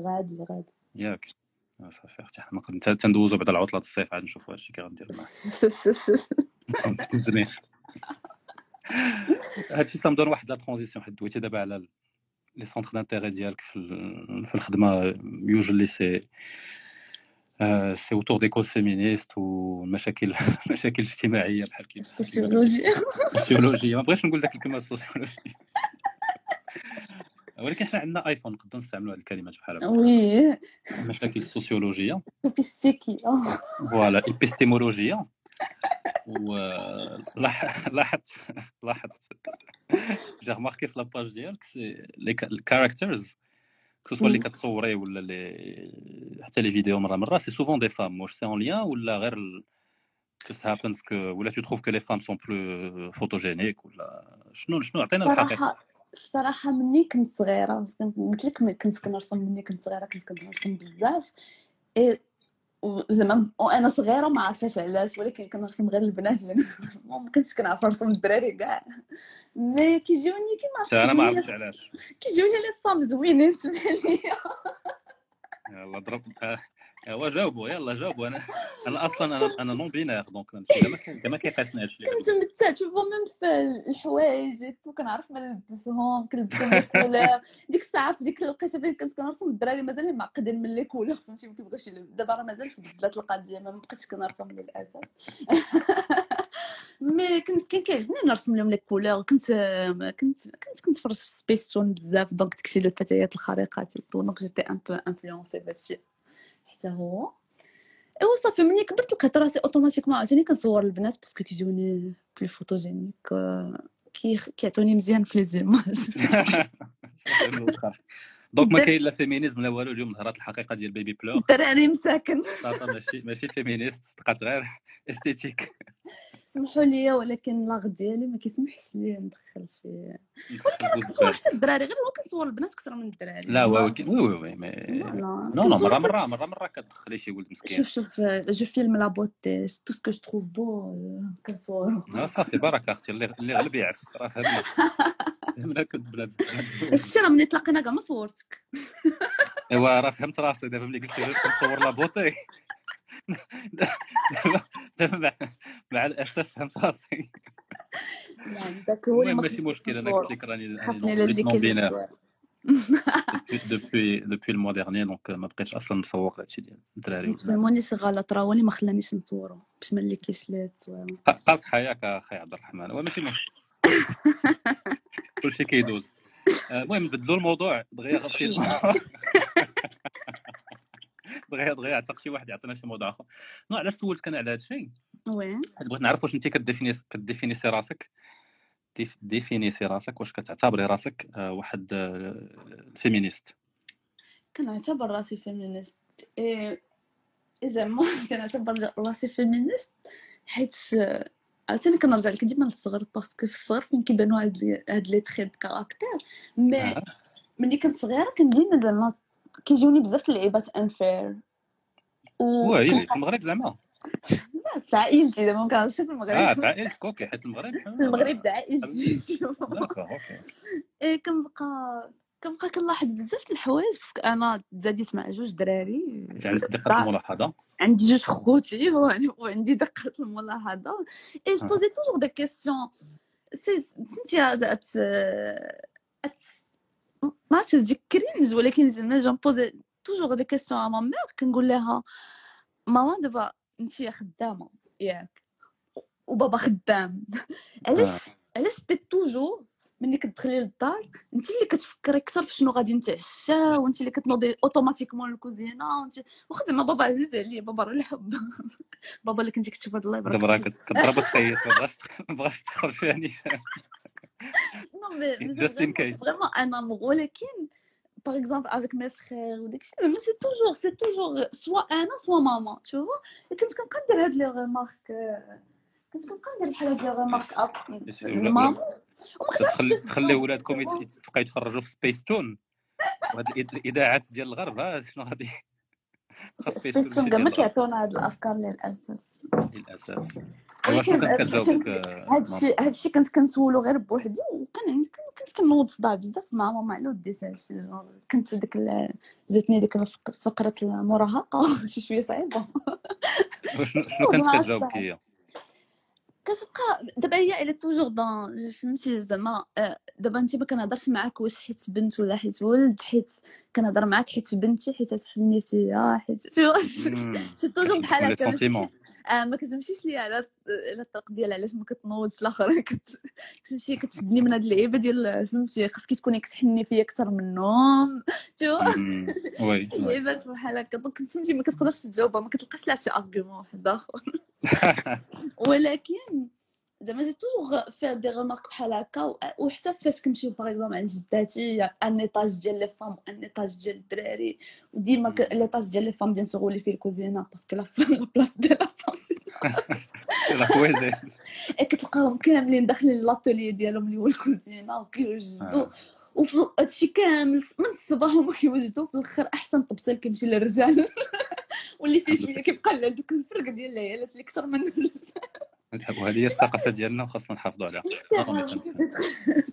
غادي غادي. ياك. صافي أختي حنا نقد- تا- تندوزو بعد العطله الصيف عاد نشوفوا هادشي كي غندير معاه الزمير هادشي سامدون واحد la transition حيت دويتي دابا على les centres d'intérêt ديالك في ال- في الخدمة يوجولي c'est آه، c'est autour des causes féministes ومشاكل مشاكل اجتماعيه بحال كيف السوسيولوجيا السوسيولوجيا ما بغيتش نقول داك الكلمة السوسيولوجيا ولكن حنا عندنا ايفون نقدروا نستعملوا هذه الكلمات بحال هكا. oui المشاكل السوسيولوجيه sophistiqué voilà ايبيستيمولوجيا ولاحظت لاحظت j'ai remarqué في la page ديالك les الـ caractères كسوا اللي. كتصوري ولا اللي حتى les vidéos مره مره c'est souvent des femmes واش c'est un lien ولا غير just happens que ولا tu trouves que les femmes sont plus photogéniques ولا شنو شنو عطينا الحقيقة صراحة الصراحة مني كنت صغيرة كنت قلت لك كنت كنرسم مني كنت صغيرة كنت كنرسم بزاف. إيه زعما وأنا صغيرة ما عارفاش علاش ولكن كنرسم غير البنات ما كنتش كنعرف نرسم الدراري كاع. mais كيجيوني كي ما عرفتش أنا ما عرفتش علاش. كيجيوني les femmes زوينين سمح لي. يلا ضرب. ايوا جاوبوا يلا جاوبوا أنا أنا أصلا أنا أنا non binaire donc زعما كيقاسني هادشي كنت متع شوفوا même في الحوايج تو كنعرف ما نلبسهم كنلبسهم les couleurs ديك الساعة في ديك الوقيتة فين كنت كنرسم الدراري مازال معقدين من les couleurs فهمتي؟ ما كيبغيوش يلبس. دابا راه مازال تبدلات القضية ما بقيتش كنرسم للأسف. mais كنت كان كيعجبني نرسم لهم les couleurs كنت كنت كنت كنتفرج في سبيس تون بزاف donc داكشي الفتيات الخارقات donc j'étais un peu influencée بهادشي. حتى هو. ايوا صافي ملي كبرت لقيت راسي automatiquement عاوتاني كنصور البنات parce que كيجوني plus photogéniques كي كيعطوني مزيان في les images donc ما كاين لا féminisme لا والو اليوم ظهرت الحقيقة ديال Babypleure. الدراري مساكن. ماشي ماشي féministe صدقات غير esthétique سمحوا لي ولكن l'art ديالي ما كيسمحش لي ندخل شي ولكن ندخل كنصور حتى الدراري غير هو كنصور البنات أكثر من الدراري. لا oui oui oui non non كنصور مره مره مره مرة كتدخلي شي ولد مسكين. شوف شوف je filme la beauté tout ce que je trouve beau كنصورو. لا صافي بركه أختي اللي اللي غلب يعرف راه فهمنا فهمنا كنت بلاد شفتي راه ملي تلاقينا كاع ما صورتك. ايوا راه فهمت راسي. دابا ملي قلت لك كنصور لا بوتي دابا مع, الأسف فهمت راسي. يعني داك هو اللي ماشي مشكل أنا. قلت لك راني راني دوبوي دوبوي الموا ديرني دونك ما بقيتش أصلا نتفوق هادشي ديال الدراري ما تفهمونيش غلط راه هو اللي ما خلانيش نصورو باش ما و- ق- قاصحه ياك أخي عبد الرحمن. هو ماشي مشكل. كلشي كيدوز. آه، المهم بدلوا الموضوع. دغيا غطي دغيا دغيا عتق شي واحد يعطينا شي موضوع آخر. non علاش سولتك أنا على هذا الشيء؟ oui. بغيت نعرف واش انت كديفيني كديفينيسي راسك. ديف- ديفينيسي راسك واش كتعتبري راسك آه، واحد آه، féministe كنعتبر راسي féministe. إيه زعما كنعتبر راسي féministe حيت عاوتاني كنرجع لك ديما للصغر parce que في الصغر فين كيبانو هاد هاد les traits de caractère. mais آه. ملي كنت صغيرة كان ديما زعما كيجوني بزاف اللعيبات envers. و في المغرب زعما. في عائلتي دابا ما كنعرفش في المغرب. آه في عائلتك okay حيت المغرب المغرب د عائلتي. okay. إيه كنبقى كنبقى كنلاحظ بزاف الحوايج parce que أنا تزاديت مع جوج دراري. أنت عندك دقة الملاحظة؟ عندي جوج خوتي وعن- وعندي دقة الملاحظة. اي جو. بوزي توجور دي كيسيون سي فهمتي زعت ات ما تجيك كرينج ولكن زعما جون بوزي توجور دي كيسيون ا ما مير كنقول لها ماما دابا انت خدامة ياك وبابا خدام. علاش علاش تي توجور ملي كتدخلي للدار انت اللي كتفكري أكثر في شنو غادي نتعشى وانت اللي كتنوضي automatiquement الكوزينة وانت واخا زعما بابا عزيز عليا بابا راه الحب بابا اللي كنتي كتشوف هاد يبارك دابا كتضرب تقيس ما بغاش vraiment, case. vraiment un amour. ولكن par exemple avec mes frères وداك الشيء زعما c'est toujours c'est toujours soit أنا soit ماما vois كنت كنبقى ندير هاد les remarques كنت كنبقى ندير بحال هاد les remarques ولا- لماما وما كنتش تخلي ولادكم يتبقى يتفرجوا في سبيس تون وهاد الإذاعات ديال الغرب شنو غادي سبيس تون ماشي كاع ما. كيعطيونا هاد الأفكار للأسف. للأسف. كتجاوبك آه، هادشي هادشي كنت كنسولو غير بوحدي. وكان كنت كنوض صداع بزاف مع ماما على وديت هادشي كنت ديك جاتني ديك فترة المراهقة. شي ماما؟ وشنو شنو كانت كتجاوبك. هي؟ كتبقى دابا هي إلى توجور دون فهمتي زعما آه، دابا انت ما كنهضرش معاك واش حيت بنت ولا حيت ولد حيت كنهضر معاك حيت بنتي حيت تحني فيا حيت سي توجور بحال هكا آه ما كتمشيش ليا على على الطريق ديال علاش ما كتنوضش الآخر؟ كت... كتمشي كتشدني من هاد اللعيبة ديال فهمتي؟ خاصك تكوني كتحني فيا أكثر تو وي oui. لعيبات بحال هكا. donc فهمتي ما كتقدرش تجاوبها ما كتلقاش لها شي argument واحد آخر. ولكن زعما جي toujours فيها des remarques بحال هكا وحتى فاش كنمشيو par exemple عند جداتي un étage ديال les femmes و un étage ديال الدراري وديما l'étage ديال les femmes bien sûr هو اللي فيه الكوزينة parce que la la place ديال la femme c'est la cuisine إيه كتلقاهم كاملين داخلين l'atelier ديالهم اللي هو الكوزينة وكيوجدوا آه. وفي هادشي كامل من الصباح هما كيوجدوا في الآخر أحسن طبسيل كيمشي للرجال. واللي فيه شوية كيبقى له دوك الفرق ديال العيالات اللي أكثر من الرجال. وهذه هي الثقافة ديالنا وخاصنا نحافظوا عليها.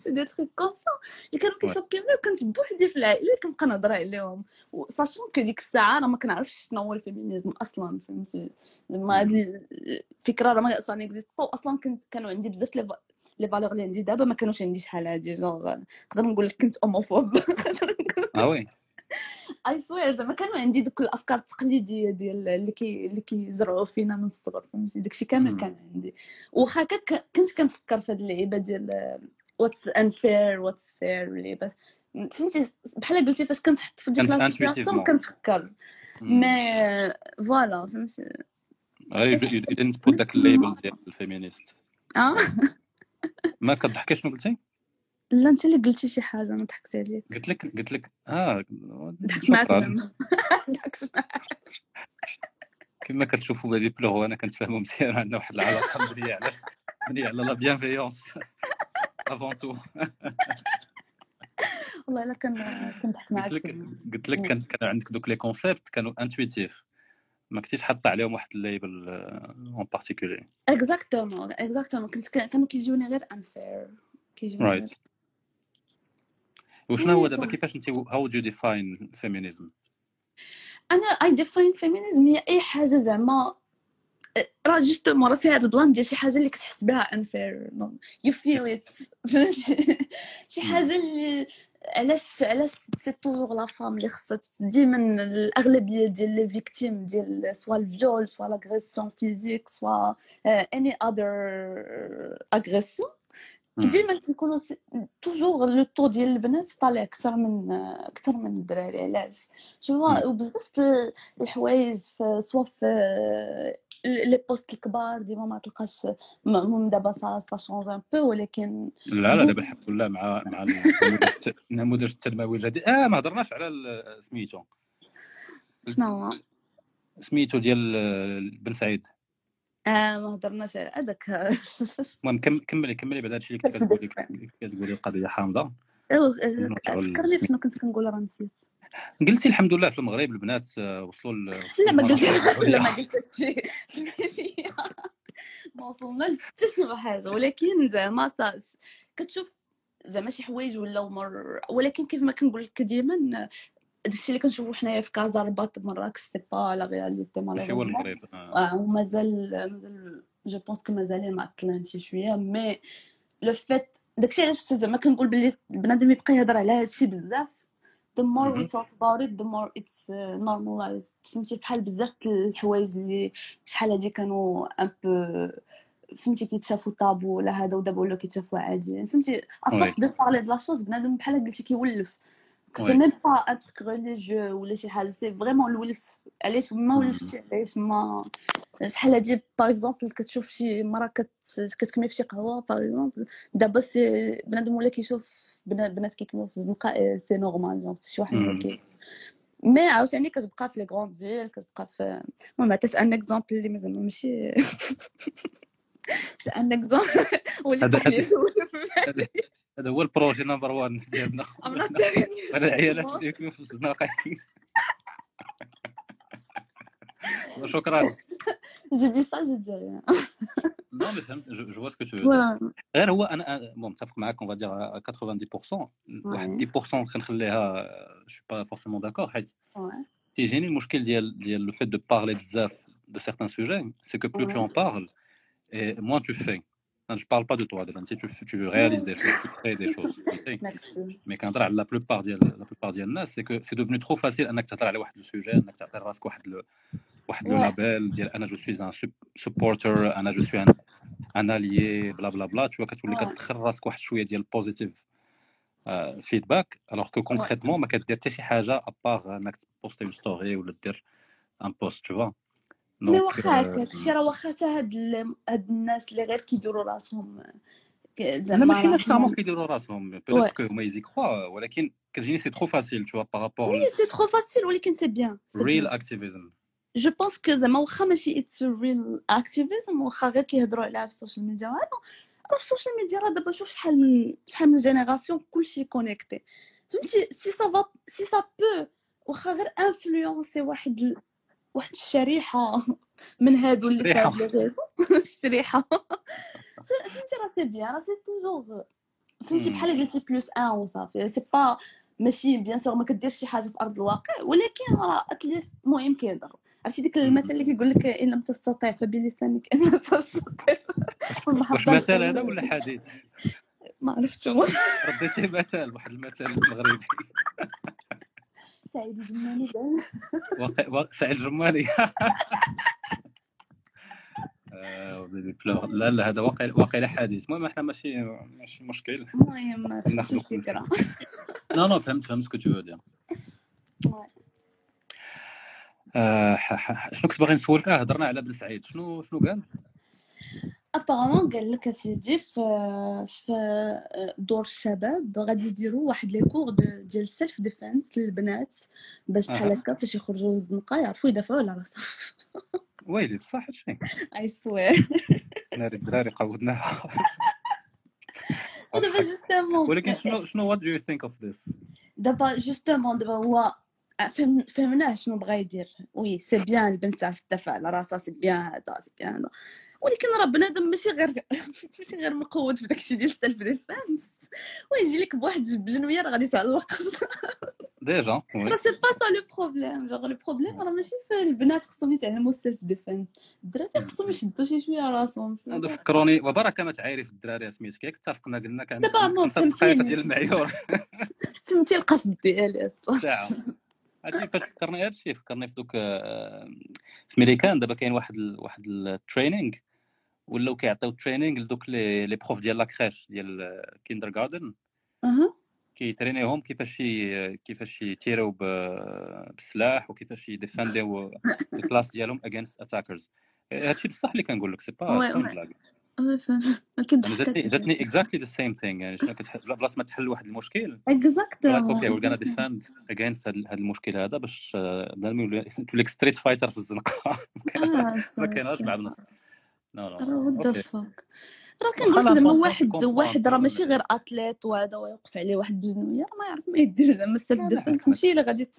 c'est des trucs comme ça اللي كانوا كي choquerوني وكنت بوحدي في العائلة كنبقى نهضر عليهم. sachant que ديك الساعة راه ما كنعرفش شنو هو ال féminisme أصلا فهمتي؟ زعما هاد الفكرة راه ما أصلا existe pas أصلا كنت كانوا عندي بزاف les les valeurs اللي عندي. دابا ما كانوش عندي شحال هادي جونغ نقدر نقول لك كنت homophobe آه oui. I swear زعما كانوا عندي دوك الأفكار التقليدية ديال اللي كي اللي كيزرعوا فينا من الصغر فهمتي؟ داكشي كامل. كان عندي. واخا كنت كنفكر في هاد اللعيبة ديال و it's unfair و it's unfair اللعيبات فهمتي؟ بحال قلتي فاش كنتحط في ديك كانت la situation intuitivement. كنفكر. mais voilà فهمتي؟ غير didn't put داك ال label ديال ال féministe. آه ما كتضحكي شنو قلتي؟ لا انت اللي قلتي شي حاجة أنا ضحكت عليك. قلت لك قلت لك آه ضحكت معاك ضحكت معاك كما كتشوفوا blague أنا كنتفاهموا مزيان عندنا واحد العلاقة مبنية على مبنية على la bienveillance avant tout والله إلا كان كنضحك معاك قلت لك قلت لك كان كان عندك دوك les concepts كانوا intuitifs ما كنتيش حاطة عليهم واحد ال label en particulier exactement exactement كنت كانوا كيجوني غير unfair كيجوني right وشنو هو دابا كيفاش أنت how do you define feminism أنا I define feminism هي أي حاجة زعما راه justement راه c'est هاد ال plan ديال شي حاجة اللي كتحس بها unfair you feel it شي حاجة اللي علاش علاش c'est toujours la femme اللي خصها ديما الأغلبية ديال les victimes ديال soit ال viol soit l'agression physique soit any other aggression ديما كيكونوا toujours le taux ديال البنات طالع أكثر من أكثر من الدراري علاش؟ شوفوا وبزاف الحوايج soit في les postes الكبار ديما ما تلقاش المهم دابا ça ça change un peu ولكن لا لا دابا الحمد لله مع مع النموذج التنموي الجديد. آه ما هضرناش على سميتو. شنو هو؟ سميتو ديال بن سعيد. آه ما هضرناش على هذاك. المهم كملي كملي بعد هادشي اللي كنت كتقولي كتقولي القضية حامضة. فكرني شنو كنت كنقول راه نسيت. قلتي الحمد لله في المغرب البنات آه، وصلوا لا ما قلتي لا ما قلت شي ما وصلنا حتى شي حاجة. ولكن زعما كتشوف زعما شي حوايج ولاو مر ولكن كيف ما كنقول لك ديما داكشي اللي كنشوفو حنايا في كازا رباط مراكش c'est pas la réalité ماشي هو المغرب آه. ومازال مازال je pense que مازالين معطلين شي شوية mais le fait داكشي علاش زعما كنقول بلي بنادم يبقى يهضر على هادشي بزاف the more we talk about it the more it's uh, normalized. فهمتي؟ بحال بزاف الحوايج اللي شحال هادي كانوا un peu فهمتي؟ كيتشافوا طابو ولا هذا ودابا ولاو كيتشافوا عادي فهمتي؟ à force de parler de la chose بنادم بحال قلتي كيولف. c'est même pas un truc religieux ولا شي حاجة c'est vraiment الولف علاش ما ولفتي علاش ما شحال هادي par exemple كتشوف شي مرا كت... كتكمي في شي قهوه par exemple دابا c'est بنادم ولا كيشوف بنات كيكميو في الزنقه c'est normal genre شي واحد mais عاوتاني كتبقى في les grandes villes كتبقى في المهم عطيت ان اكزومبل اللي مازال ماشي سي ان اكزومبل وليت هذا هو البروجي نمبر 1 ديالنا. هذا العيالات ديالكم في الزناقة. شكرا جو دي سا جو دي ريان نو مي فهمت. جو فوا سكو تو غير هو أنا بون متفق معاك اون فادير 90% واحد 10% كنخليها je pas forcément d'accord حيت تيجيني المشكل ديال ديال le fait de parler بزاف de certains sujets, c'est que plus tu en parles, et moins tu fais. Je ne parle pas de toi, Devan. Tu, tu réalises des choses, tu crées des choses. Merci. Mais quand la plupart des la plupart des gens, c'est que c'est devenu trop facile انك تهضر على واحد ال sujet انك تعطي راسك واحد le واحد le label ديال أنا je suis un supporter أنا je suis un allié bla bla bla tu vois كتولي كتدخل راسك واحد شوية ديال positif فيدباك الوغ كو كونكريتمون ما كدير حتى شي حاجة ابار انك تبوستي اون ستوري ولا دير ان بوست tu vois مي واخا هكاك الشيء راه واخا حتى هاد هاد الناس اللي غير كيديروا راسهم زعما ماشي ناس سامون كيديروا راسهم. بيتيت كو هما يزي كخوا ولكن كتجيني سي ترو فاسيل تو بارابور وي سي ترو فاسيل ولكن سي بيان ريل اكتيفيزم جو بونس كو زعما واخا ماشي اتس ريل اكتيفيزم واخا غير كيهضروا عليها في السوشيال ميديا هذا راه في السوشيال ميديا راه دابا شوف شحال من شحال من جينيراسيون كلشي كونيكتي فهمتي؟ سي سافا سي سا بو واخا غير انفلونسي واحد واحد الشريحة من هادو اللي لي الشريحة. فهمتي راه سي بيان راه سي توجور. فهمتي بحال قلتي بلوس ان وصافي سي با ماشي بيان سور ما كديرش شي حاجة في أرض الواقع ولكن راه اتليست المهم كيهضر عرفتي ديك المثل اللي كيقول لك إن لم تستطع فبلسانك إن تستطيع واش مثال هذا ولا حديث؟ ما عرفتش رديتي مثال واحد المثل المغربي. سعيد الجمالي سعيد الجمالي لا لا هذا واقع واقع حديث المهم إحنا ماشي ماشي مشكل. المهم الفكرة. non non فهمت فهمت ce que tu dire شنو كنت باغي نسولك؟ آه هضرنا على بن سعيد. شنو شنو قال؟ apparemment قال لك اسيدي في في دور الشباب غادي يديروا واحد les cours ديال self-defense للبنات باش بحال هكا فاش يخرجوا للزنقه يعرفوا يدافعوا على راسهم ويلي بصح هادشي I swear ناري الدراري قودناها دابا justement ولكن شنو شنو what do you think of this دابا justement دابا هو فهم فهمناه شنو بغا يدير oui c'est bien البنت تعرف تدافع على راسها c'est bien هذا c'est bien هذا ولكن راه بنادم ماشي غير ماشي غير مقود في داكشي ديال ال self-defense ويجي لك بواحد بجنوية راه غادي تعلق déjà راه c'est pas ça le problème genre le problème راه ماشي في البنات خصهم يتعلموا ال self-defense الدراري خصهم يشدوا شي شوية راسهم. فكروني وبركه ما تعايري في الدراري سميتك. ياك اتفقنا قلنا كان خمسة دقائق. ديال المعيور. فهمتي القصد ديالي ساعة. هادشي فاش فكرني هادشي فكرني في دوك آه، في ميريكان دابا كاين واحد ال... واحد ال training ولاو كيعطيو training لدوك les les profs ديال la crèche ديال kindergarten أها. كيترينيهم كيفاش. كيفاش يتيروا. بالسلاح وكيفاش يديفانديو ال classe ديالهم against attackers هادشي بصح اللي كنقول لك c'est pas جاتني جاتني exactly the same thing يعني بلاصة ما تحل واحد المشكل. راك okay we gonna defend against هذا المشكل هذا باش بنادم يولي توليك street fighter في الزنقة. ما كايناش مع الناس. راه what the okay fuck راه كنقول لك خلا زعما واحد واحد راه ماشي غير athlète وهذا ويوقف عليه واحد راه ما يعرف ما يدير زعما ال self-defense ماشي إلا غادي.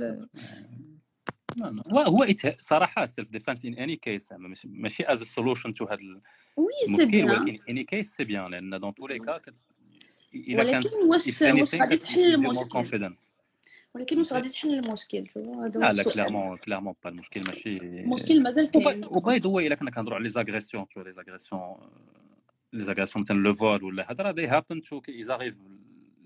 هو صراحة self-defense in any case زعما ماشي a solution to هذا oui c'est bien ولكن any case c'est bien لأن dans tous les cas ولكن واش واش غادي تحل المشكل؟ ولكن واش غادي تحل المشكل هذا لا لا كلارمون كلارمون با المشكل ماشي. المشكل مازال كاين. و by the way إلا كنا كنهضروا على les agressions toutes les agressions les agressions مثلا le viol ولا هذا راه they happen too ça arrive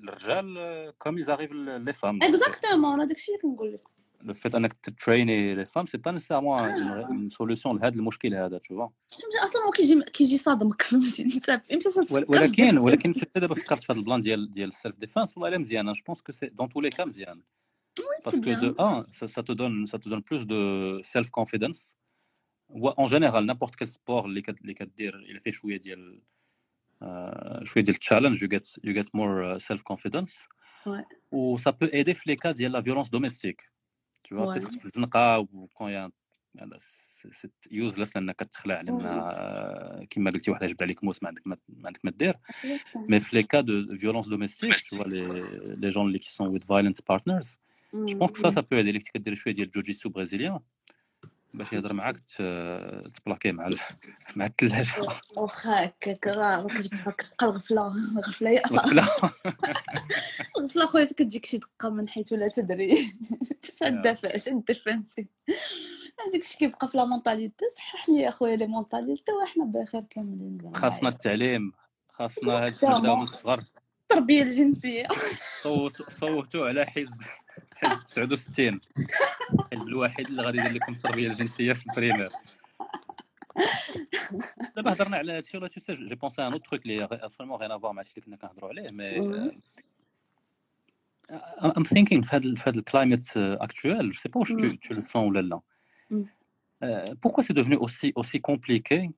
الرجال comme ça arrive les femmes exactement هذاك الشيء اللي كنقول لك. le fait انك تتريني les femmes c'est pas nécessairement آه. une solution لهذا المشكل هذا toutefois فهمتي أصلا هو كيجي كيجي صادمك فهمتي انت إمتى تفكر ولكن ولكن شفت دابا فكرت في هذا ال plan ديال ديال ال self-defense والله الا مزيان je pense que c'est dans tous les cas مزيان c'est parce que de bien un, ça, ça te donne, ça te donne plus de self-confidence. Ou en général, n'importe quel sport اللي كت- اللي كدير إلا فيه شوية ديال آه، شوية ديال challenge you get you get more uh, self-confidence. Ouais. و ça peut aider في les cas ديال la violence domestique. Tu vois, Ouais. peut-être في الزنقة و quand il y a هذا c'est useless لانك كتخلع لأن Ouais. آه، كما قلتي واحد جبد عليك موس ما عندك ما ما عندك ما دير mais في les cas de violence domestique tu vois les les gens اللي qui sont with violent partners Je pense que ça, ça peut aider. اللي كنت كدير شوية ديال الجوجيتسو برازيليان باش يهضر معاك تبلاكي مع ال... مع الثلاجه واخا هكاك راه كتبقى الغفلة الغفلة أصلا لا الغفلة. خويا كتجيك شي دقة من حيث لا تدري. شاد دافع شاد defensive هذاك الشيء كيبقى في la mentalité صحح لي اخويا les mentalités وحنا بخير كاملين. خاصنا التعليم خاصنا هاد الشيء من الصغر التربيه الجنسية. صوتوا صوتوا على حزب. حزب 69 الحزب الوحيد اللي غادي يدير لكم التربية الجنسية في ال primaire. دابا هضرنا على هادشي ولا tout j'ai pensé un autre truc اللي vraiment rien à voir مع الشيء اللي كنا كنهضروا عليه mais I'm thinking في هذا في هذا ال climate actuel je sais pas واش tu le sens ولا لا. Euh, pourquoi c'est devenu aussi aussi compliqué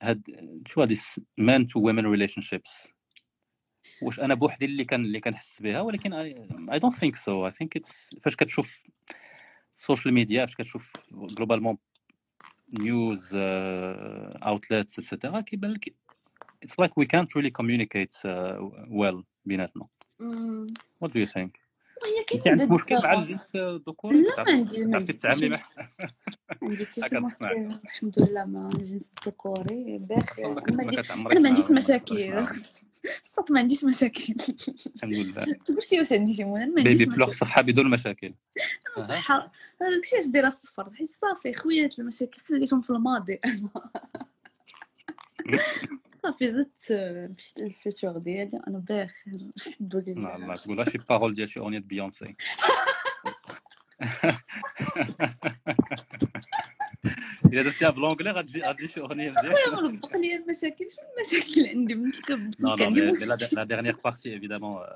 هاد tu vois des men to women relationships? واش أنا بوحدي اللي كان اللي كنحس بها ولكن I, I don't think so. I think it's فاش كتشوف ال social media فاش كتشوف globalement news outlets et cetera كيبان لك it's like we can't really communicate uh, well بيناتنا. مم. what do you think هي انت كاين عندك مشكل مع الجنس الذكوري؟ لا ما عندي ما عندي تتعاملي عندي حتى شي. الحمد لله مع الجنس الذكوري. بخير ما أنا ما ما ما عنديش ما مشاكل. الصوت ما عنديش مشاكل. الحمد لله. تقولش لي واش عندي شي ما عنديش بيبي بلوغ صحة بدون مشاكل. صحة. داكشي علاش دايرة الصفر؟ حيت صافي خويات المشاكل خليتهم في الماضي. صافي زدت آه، مشيت للفيتور ديالي أنا بخير الحمد لا لله لا تقولها شي بارول ديال شي اغنيه بيونسي الا درتيها بلونجلي غتجي غتجي شي اغنيه مزيان خويا مربق لي المشاكل شنو المشاكل عندي من Non, كنت non, عندي mais, mais la, مشكل la dernière partie, évidemment, euh,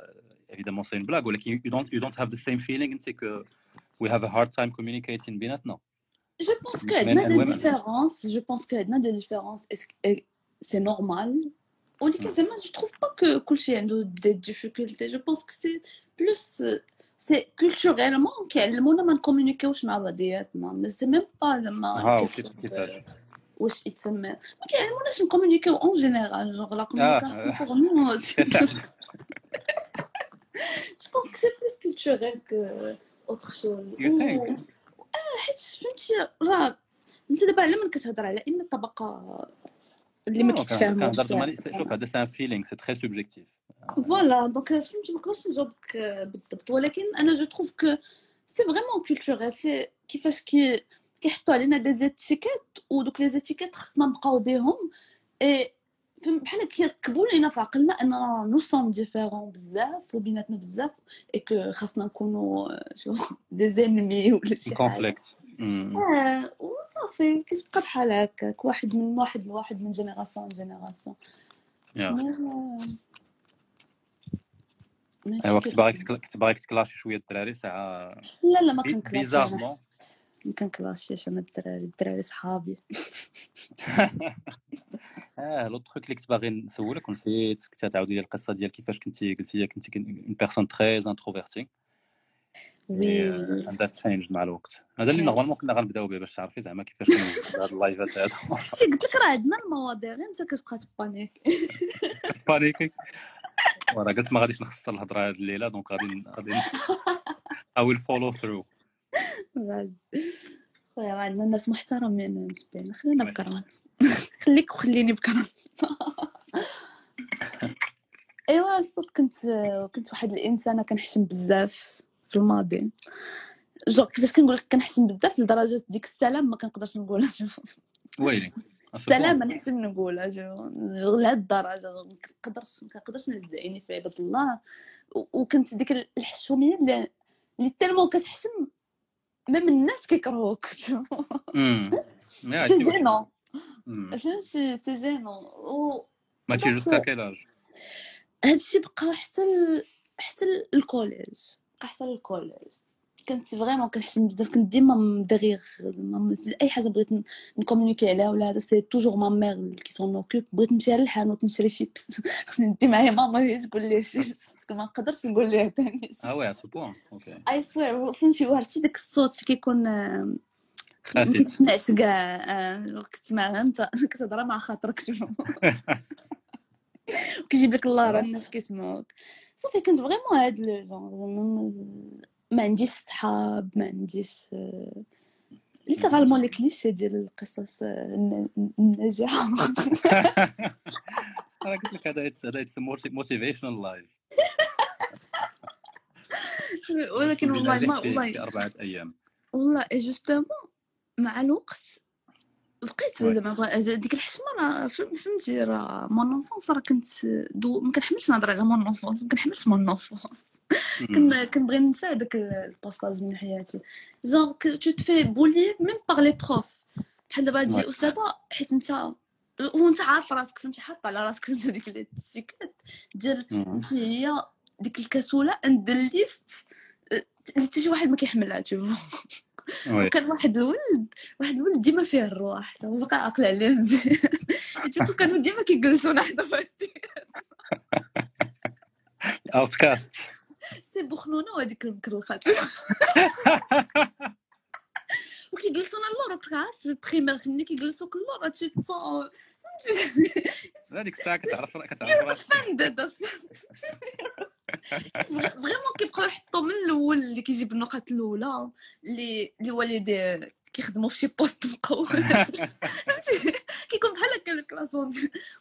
évidemment, c'est une blague. ولكن you don't, you don't have the same feeling, c'est que we have a hard time communicating بيناتنا. جو بونس كو Men عندنا and دي women. ديفيرونس جو بونس كو عندنا des différences c'est normal ولكن زعما je trouve pas que كلشي عنده des difficultés je pense que c'est plus c'est culturellement كيعلمونا ما نكومونيكيوش مع بعضياتنا mais c'est même pas زعما ها كيف- وكيف كيفاش واش يتسمى ما كيعلموناش نكومونيكيو en général genre la آه. communication pour nous je pense que c'est plus culturel que autre chose you think? حيت فهمتي راه انت دابا على من كتهضر على ان الطبقه اللي ما non, كان- كيتفاهموش كنهضر زعما شوف هذا سي un feeling c'est très subjectif voilà donc فهمتي ما نقدرش نجاوبك بالضبط ولكن أنا je trouve que c'est vraiment culturel c'est كيفاش كي كيحطوا علينا des étiquettes ودوك les étiquettes خصنا نبقاو بهم اي بحال كيركبوا لينا في عقلنا اننا nous sommes différents بزاف وبيناتنا بزاف et que خاصنا نكونوا chو des ennemis ولا شي حاجة conflict آه وصافي كتبقى بحال هكاك واحد من واحد لواحد من génération ل génération أيوا كنت باغي كنت باغي تكلاشي شوية الدراري ساعة لا لا ما كنكلاشي ما كنكلاشيش أنا الدراري الدراري صحابي. آه لو تروك اللي كنت باغي نسولك ونسيت كنت تعاودي لي القصة ديال كيفاش كنتي قلتي كنتي une personne très introvertie Oui. عندها change مع الوقت. هذا اللي normalement كنا غنبداو به باش تعرفي زعما كيفاش هاد ال live ات هادو شتي قلت لك راه عندنا المواضيع غير انت كتبقى تبانيك. بانيكي وراه قلت ما غاديش نخسر الهضرة هاد الليلة donc غادي غادي I will follow through. خويا راه عندنا ناس محترمين متبين خلينا بكرامتي خليك وخليني بكرامتي ايوا الصوت كنت كنت واحد الانسانه كنحشم بزاف. في الماضي. je كيفاش كنقول لك كنحشم بزاف لدرجة ديك السلام ما كنقدرش نقولها ويلي؟ السلام ما نحشم نقولها je لهاد الدرجة ما كنقدرش ما كنقدرش نهز عيني في عباد الله. وكنت ديك الحشومية اللي اللي tellement كتحشم même الناس كيكرهوك c'est gênant فهمتي سي جينون ما تي جوسكا كيلاج هادشي بقى حتى حتى الكوليج. بقى حتى الكوليج كنت فريمون كنحشم بزاف كنت ديما مدغيغ أي حاجة بغيت نكومونيكي عليها ولا هذا سي توجور ما ميغ كي سون اوكوب بغيت نمشي على الحانوت نشري شيبس خصني ندي معايا ماما هي تقول لي شيبس باسكو ما نقدرش نقول ليها ثاني آه وي سو بوان أوكي اي سوير فهمتي عرفتي داك الصوت كيكون خافت ما كتسمعش كاع كتسمعها انت كتهضر مع خاطرك كيجيب لك الله راه الناس كيسمعوك. صافي كنت vraiment هاد le genre ما عنديش صحاب ما عنديش littéralement les clichés ديال القصص الناجحه أنا قلت لك هذا هذا motivational live ولكن والله ما والله أربعة أيام. والله جوستومون مع الوقت بقيت زعما ديك الحشمه راه فهمتي راه مون انفونس راه كنت دو ما كنحملش نهضر على مون انفونس ما كنحملش مون انفونس كن كنبغي ننسى داك الباساج من حياتي. جونغ تو تفي بولي ميم باغ لي بروف بحال دابا تجي أستاذة حيت انت وانت عارف راسك فهمتي؟ حاطة على راسك انت ديك التيكات ديال انت هي ديك الكسوله اند ليست اللي حتى شي واحد ما كيحملها تشوف وكان واحد الولد واحد الولد ديما فيه الروح هو باقي عاقل عليه مزيان تشوفو كانوا ديما كيجلسونا حدا فهمتي اوتكاست سي بوخنونه وهذيك المكرلخات وكيجلسونا اللور عارف في البريمير ملي كيجلسوك اللور تصون هذيك الساعة كتعرف كتعرف فريمون كيبقاو يحطوا من الأول اللي كيجيب النقط الاولى اللي اللي هو اللي كيخدموا في شي بوست مقوم. كيكون بحال هكا الكلاسون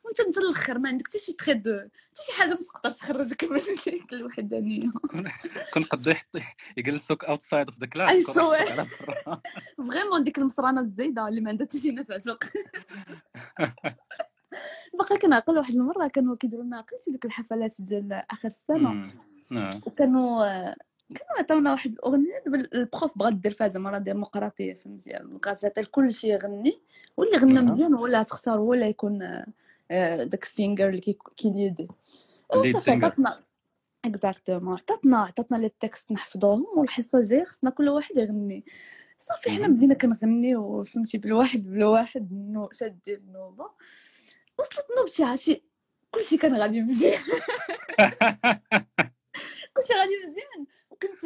وانت انت الآخر ما عندك حتى شي تري دو حتى شي حاجة ما تقدر تخرجك من ديك الوحدانيه كنقدو يحط يجلسوك اوتسايد اوف ذا كلاس vraiment ديك المصرانة الزايدة اللي ما عندها حتى شي نفع في باقي كنعقل واحد المرة كانوا كيديروا لنا عقلتي ديك الحفلات ديال آخر السنة؟ وكانوا كانوا عطاونا واحد الأغنية دابا ال prof بغا دير فيها زعما راه ديمقراطيه فهمتي؟ بغات تعطي لكل شيء يغني واللي غنى مزيان هو اللي تختار هو اللي يكون داك ال singer اللي كي leader صافي عطاتنا exactement عطاتنا عطاتنا les textes نحفظوهم والحصة الجايه خصنا كل واحد يغني. صافي حنا بدينا كنغنيو فهمتي بالواحد بالواحد nous شادين النوبة. وصلت نوبتي عرفتي كلشي كان غادي مزيان كلشي غادي مزيان. وكنت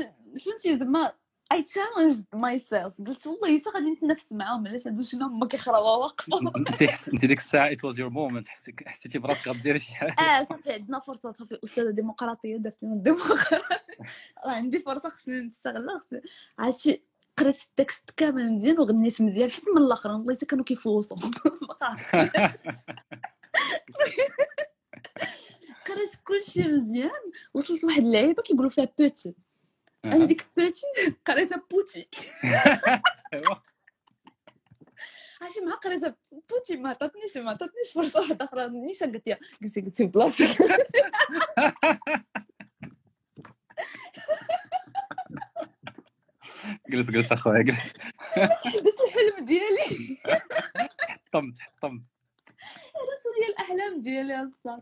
فهمتي زعما I challenge myself قلت والله حتى غادي نتنافس معاهم علاش هادو شنو هما كيخراو واقفه انت أنت ديك الساعة it was your moment حسيتي براسك غديري شي حاجة. آه صافي عندنا فرصة. صافي أستاذة ديمقراطية درت لنا الديمقراطية. راه عندي فرصة خصني نستغلها خصني عرفتي قريت ال texte كامل مزيان وغنيت مزيان حتى من الآخر والله حتى كانوا كيفوصوا قريت كلشي مزيان. وصلت لواحد اللعيبة كيقولوا فيها beauty. أنا. ديك beauty؟ قريتها بوتي. عرفتي مع قريتها بوتي ما عطاتنيش ما عطاتنيش فرصة واحدة أخرى. نيشان قالت لي جلسي جلسي بلاصتك. جلس جلس أخويا جلس. تحبس الحلم ديالي. حطمت حطمت هرسوا لي الأحلام ديالي الصاد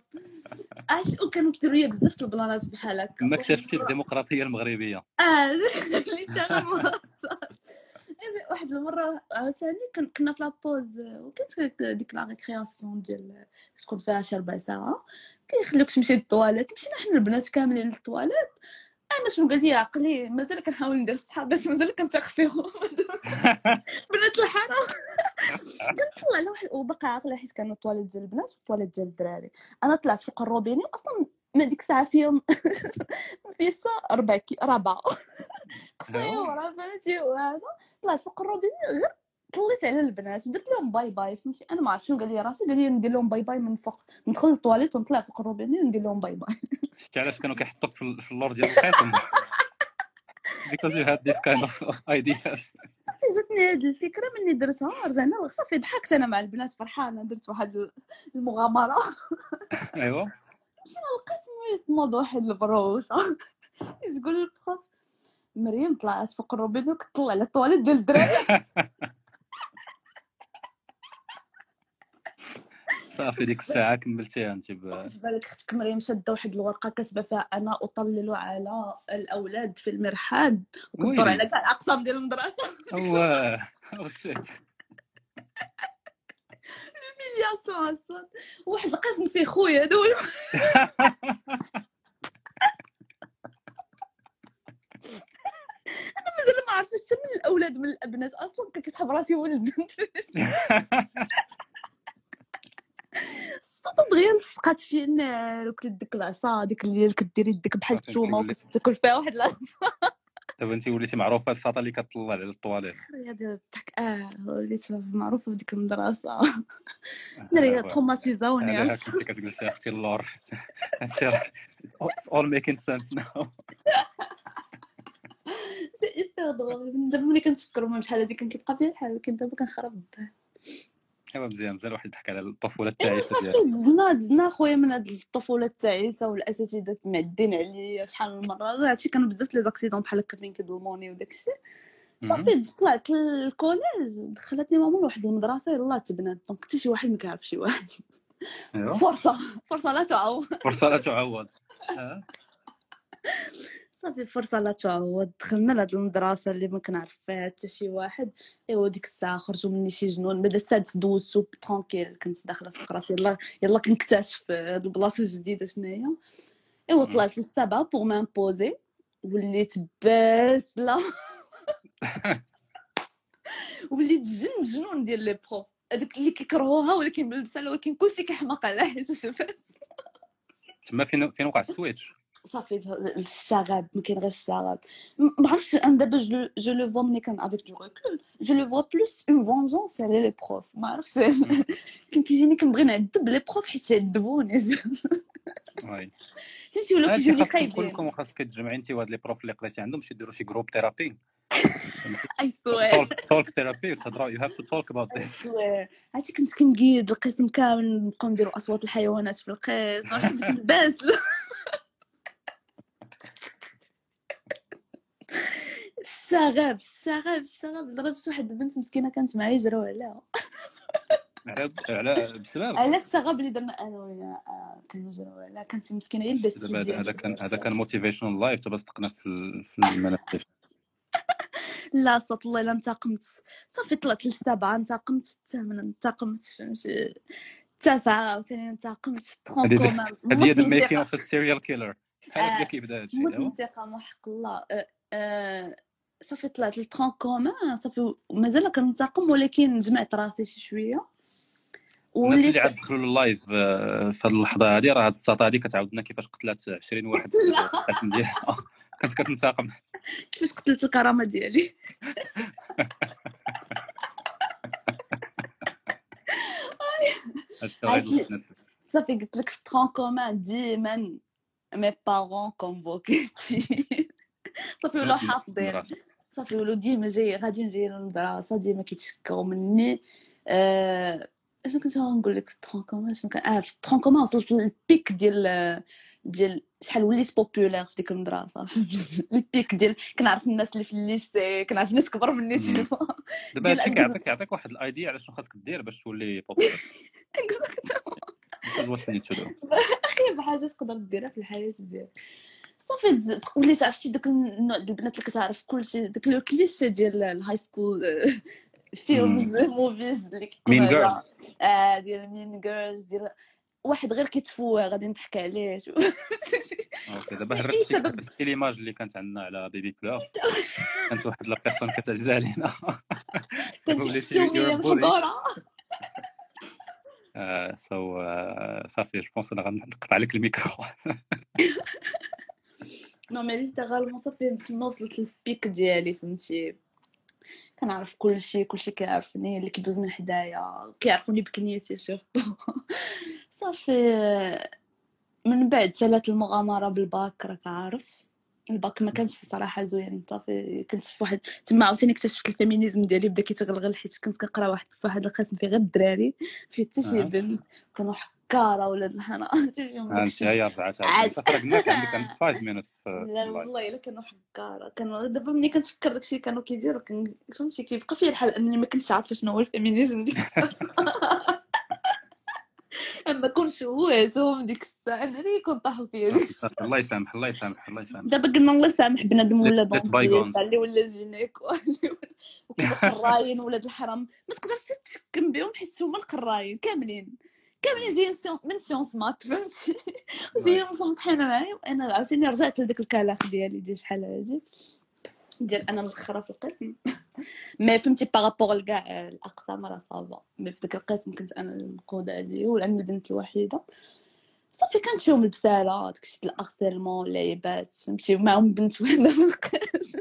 اش وكانوا كيديروا لي بزاف البلانات بحال هكا. ما اكتشفتي الديمقراطية المغربية. آه اللي أنا موصل واحد المرة عاوتاني كن- كنا في la pause وكانت ديك la récréation ديال تكون فيها شي ربع ساعة. كيخلوك تمشي للطواليت مشينا حنا البنات كاملين للطواليت أنا شنو قال لي عقلي؟ مازال كنحاول ندير صحابات مازال كنثق فيهم بنات الحارة. كنطلع على واحد وبقى عاقلة حيت كانوا الطواليت ديال البنات والطواليت ديال الدراري. أنا طلعت فوق الروبيني أصلا ما ديك الساعة فيها حتى ربع كي ربعه قصيرة فهمتي وهذا. طلعت فوق الروبيني غير طليت على البنات ودرت لهم bye bye فهمتي؟ أنا ما عرفت شنو قال لي راسي قال لي ندير لهم bye bye من فوق ندخل للطواليت ونطلع فوق الروبيني وندير لهم bye bye. شفتي علاش كانوا كيحطوك في ال- في اللور ديال القسم because you had this kind of ideas. صافي جاتني هاد الفكرة مني درتها رجعنا صافي ضحكت أنا مع البنات فرحانة درت واحد المغامرة. ايوا مشينا للقسم ويتنوض واحد البرهوشة. تقول ال prof مريم طلعت فوق الروبينو كطلع على الطواليت ديال الدراري. صافي ديك الساعة كملتيها انت ب... بالنسبة لك أختك مريم شادة واحد الورقة كاتبه فيها أنا أطلل على الأولاد في المرحاض وكدور. على كاع الأقسام ديال المدرسة. شيت ملياسيون أصلا واحد القسم فيه خويا هذا أنا مازال ما عرفتش من الأولاد من الأبنات. أصلا كنت راسي ولد. الصوت دغيا لصقات فيا النار وكلت ديك العصا ديك اللي كديري يدك بحال وليت- وكتاكل فيها واحد العصا. دابا انت وليتي معروفة الساطة اللي كتطلع على الطواليت. ديال الضحك آه وليت معروفة بديك المدرسة. دري تروماتيزاوني عليها كنتي كتجلسي أختي اللور. it's all making sense now. c'est hyper دابا ملي كنتفكر المهم شحال هادي كان كيبقى فيها الحال ولكن دابا كنخرب الضحك. ايوا مزيان مزيان الواحد يضحك على الطفولة ايوا التعيسة صافي ديالو. دزنا دزنا خويا من هاد الطفولة التعيسة والأساتذة معدين عليا شحال من مرة. هادشي كانوا بزاف les accidents بحال هكا فين كيظلموني وداكشي صافي طلعت لل collège دخلتني ماما لواحد المدرسة يلاه تبنات donc حتى شي واحد ما كيعرف شي واحد. ايوا فرصة فرصة لا تعوض. فرصة لا تعوض. آه. صافي فرصة لا تعوض. دخلنا لهاد المدرسة اللي ما كنعرف فيها حتى شي واحد. ايوا ديك الساعة خرجوا مني شي جنون بعدا السادس دوزتو tranquille كنت داخلة في راسي يلا يلا كنكتشف هاد البلاصة الجديدة شنو هي ايوا طلعت للسبعه pour m'imposer وليت باسله وليت جن جنون ديال les profs. هذوك اللي كيكرهوها ولكن بالبسالة ولكن كلشي كيحماق على حيت باس تما فين فين وقع ال switch؟ صافي الشغب ما كاين غير الشغب. ما عرفتش أنا دابا je le vois ملي كان avec du recul je le vois plus en vengeance على les profs ما عرفتش. كان كيجيني كنبغي نعذب les profs حيت عذبوني oui. فهمتي كيجيو لي خايبين. كلكم خاصك تجمعي انت وهاد les profs اللي قريتي عندهم شي ديروا شي group therapy I swear talk therapy وتهضروا you have to talk about this عرفتي كنت كنقيد القسم كامل نبقاو نديرو أصوات الحيوانات في القسم. عرفتي الباس الشغب الشغب الشغب لدرجة واحد البنت مسكينة كانت معايا يجروا عليها على على بسبب على الشغب اللي درنا أنا وياها آه، كنجروا عليها كانت مسكينه هي ال best دابا هذا- كان هذا كان motivational live دابا صدقنا في في المناقش لا صوت الله الا انتقمت. صافي طلعت للسبعه انتقمت الثامنة انتقمت فهمتي التاسعه عاوتاني انتقمت هذه هي ال making of serial killer بحال هكا كيبدا هادشي انتقام وحق الله. آه، آه، صافي طلعت لل tronc commun صافي مازال كنتقم ولكن جمعت راسي شي شوية الناس اللي عاد دخلوا لل live آه، في هذه اللحظة هذه راه هاد الساطا هذه كتعاود لنا كيفاش قتلات 20 واحد. القسم ديالها كنت كتنتقم كيفاش قتلت الكرامة ديالي. صافي قلت لك في ال tronc commun ديما mes parents convoqués صافي ولاو حافظين. صافي ولاو ديما جاي غاديين جايين للمدرسة ديما كيتشكاو مني. آه، اشنو كنت غنقول لك ال tronc commun شنو كان؟ آه في ال tronc وصلت لل pic ديال ديال شحال وليت populaire في ديك المدرسة. ال pic ديال كنعرف الناس اللي في ال lycée كنعرف الناس كبر مني. شنو دابا هادشي كيعطيك يعطيك واحد ال idea على شنو خاصك دير باش تولي popular This is what you need to do. خايب حاجة تقدر ديرها في الحياة ديالك. صافي وليت عرفتي داك النوع ديال البنات اللي كتعرف كلشي داك le cliché ديال ال high school films movies اللي على- girls. آه ديال mean girls ديال واحد غير كيتفوه غادي نضحك عليه okay دابا سبب. هرستي l'image اللي كانت عندنا على Babypleure كانت واحد la personne كتعزز علينا. كنت bully. محضوره so صافي je pense أنا غنقطع لك ال micro. non mais littéralement صافي تما وصلت لل pic ديالي فهمتي. كنعرف كلشي كلشي كيعرفني اللي كيدوز من حدايا كيعرفوني بكنيتي surtout صافي من بعد سالات المغامرة بالباك راك عارف الباك ما كانش صراحة زوين صافي كنت في واحد تما عاوتاني اكتشفت ال féminisme ديالي بدا كيتغلغل حيت كنت كنقرا واحد في واحد القسم فيه غير الدراري فيه حتى شي. بنت كانوا حكاره ولاد الحنا فيهم أنت. هي رجعت لك عندك عندك 5 minutes في لا. والله الا كانوا حكاره كانوا دابا ملي كنتفكر داكشي اللي كانوا كيديروا. فهمتي كيبقى فيا الحال أنني ما كنتش عارفة شنو هو ال féminisme ديك الساعة. اما كلشي هواتهم ديك الساعة. أنا اللي كنت طاحوا فيا؟ الله يسامح الله يسامح الله يسامح. دابا قلنا الله يسامح بنادم ولا. dentiste اللي ولا ولا- وكانوا قرايين ولاد الحرام. ما تقدرش تحكم بهم حيت هما القرايين كاملين. كاملين جايين من sciences maths فهمتي؟ جايين مسلطحين معايا وأنا عاوتاني رجعت لداك الكلاخ ديالي ديال شحال هادي؟ ديال أنا الأخرى في القسم. mais فهمتي par rapport لكاع الأقسام راه صافا mais في داك القسم كنت أنا المقودة عليه ولان البنت الوحيدة. صافي كانت فيهم البسالة داكشي ديال الاغسيلمون اللعيبات فهمتي؟ معاهم بنت وحدة في القسم.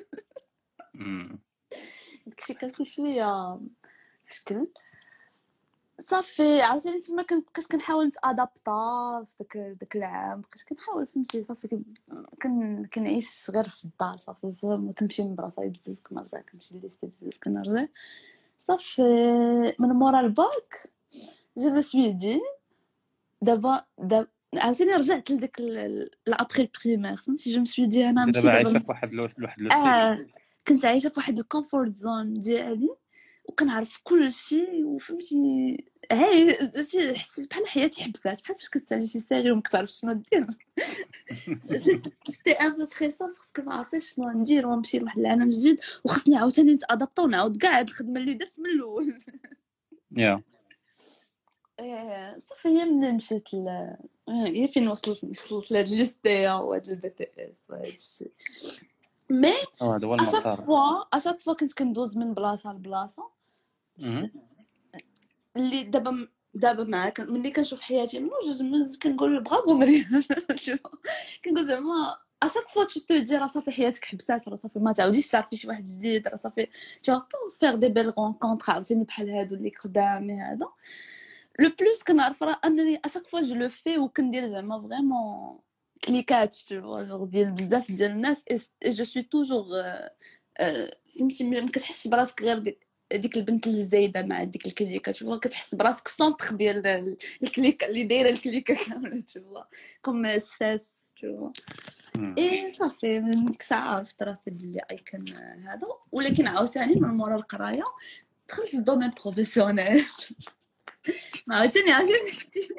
داكشي كان فيه شوية مشكل. صافي عاوتاني تما كنت بقيت كنحاول نتأدابتا في داك داك العام بقيت كنحاول فهمتي صافي كن- كن كنعيش غير في الدار صافي فهم كنمشي للمدرسه بزز كنرجع كنمشي لليستي بزز كنرجع صافي من مورا ال bac je me suis dit دابا دابا عاوتاني رجعت لداك l'après première فهمتي؟ je me suis dit أنا دابا عايشة في واحد واحد sauf كنت عايشة في واحد ال comfort zone ديالي وكنعرف كل شيء وفهمتي هاي حسيت بحال حياتي حبسات بحال فاش كتسالي شي série وما كتعرفش شنو دير. c'était un peu stressant parce que ما عارفاش شنو ندير ونمشي لواحد العالم جديد وخصني عاوتاني نت adapta ونعاود كاع هاد الخدمة اللي درت من الأول. يا إيه، صافي هي ملي مشيت ل آه، هي فين وصلت وصلت لهاد ليستيا وهاد ال BTS وهاد الشيء مي آه، اشاك fois à chaque fois كنت كندوز من بلاصة لبلاصة. اللي دابا دابا معاك ملي كنشوف حياتي من كنقول برافو مريم. كنقول زعما à chaque fois tu te dis راه صافي حياتك حبسات راه صافي ما تعاوديش تعرفي شي واحد جديد راه صافي tu feras des belles rencontres عاوتاني بحال هادو اللي قدامي هذا le plus كنعرف راه أنني à chaque fois je le fais وكندير زعما vraiment cliquat toujours ديال بزاف ديال الناس et je suis toujours فهمتي ما كتحسش براسك غير ديك البنت اللي زايدة مع ديك ال clique تشوف كتحس براسك centre ديال ال- ال clique اللي دايرة ال clique كاملة تشوف comme ça تشوف مم. اي صافي من ديك الساعة عرفت راسي بلي اي كان هذا. ولكن عاوتاني من مورا القراية دخلت لل domaine professionnel ما عاوتاني عاوتاني. كتير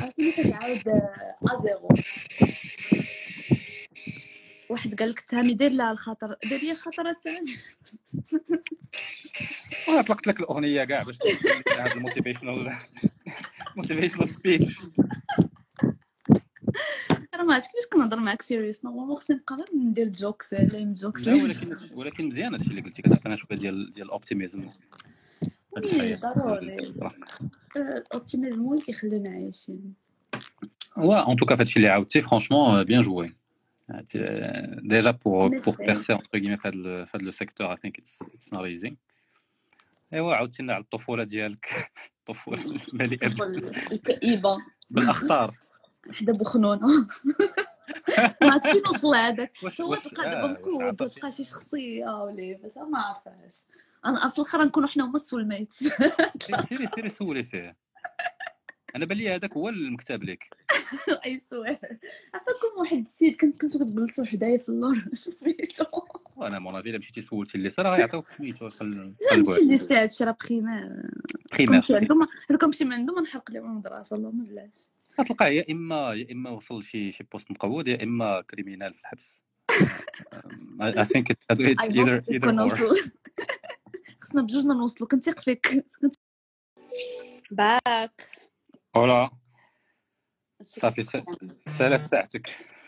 عاوتاني كتعاود à zéro واحد قال لك تهامي دير لها الخاطر دير لي الخاطر تهامي وأنا طلقت لك الأغنية كاع باش هذا ال motivational motivational speech راه ما عرفتش كيفاش كنهضر معاك sérieux normalement خصني نبقى غير ندير jokes les mêmes jokes لا ولكن ولكن مزيان هادشي اللي قلتي كتعطينا شوية ديال ديال ال optimisme oui ضروري. ال optimisme هو اللي كيخلينا عايشين. Ouais, en tout cas, fait, il est out, franchement, joué. Euh, Déjà, pour, pour percer, entre guillemets, fait le, fait le secteur, I think it's, it's not easy. ايوا عاودتينا على الطفولة ديالك. الطفوله المليئة الكئيبة. بالأخطار. حدا بوخنونه ما عرفتش فين وصل هذاك. هو تلقى آه، دابا عطاتي- تلقى شي شخصية ولا باش ما عرفاش أنا في الأخر نكونوا حنا هما السول ميت سيري- سيري سيري سولي فيه. أنا بان لي هذاك هو المكتب لك اي سوير عفاكم واحد السيد كنت كنتو كتجلسوا حدايا في اللور. شو سميتو؟ وأنا مون افي الا مشيتي سولتي اللي صرا غيعطيوك سميتو ماشي قلبوا اللي ساعد شرا بريمير بريمير كنمشي عندهم هذا كنمشي من عندهم نحرق لهم المدرسة. اللهم بلاش. غتلقاه يا اما يا إما وصل شي شي بوست مقود يا إما كريمينال في الحبس. Hope either يكون or. وصل خصنا بجوجنا نوصلوا. كنتيق فيك باك. فوالا صافي سالات ساعتك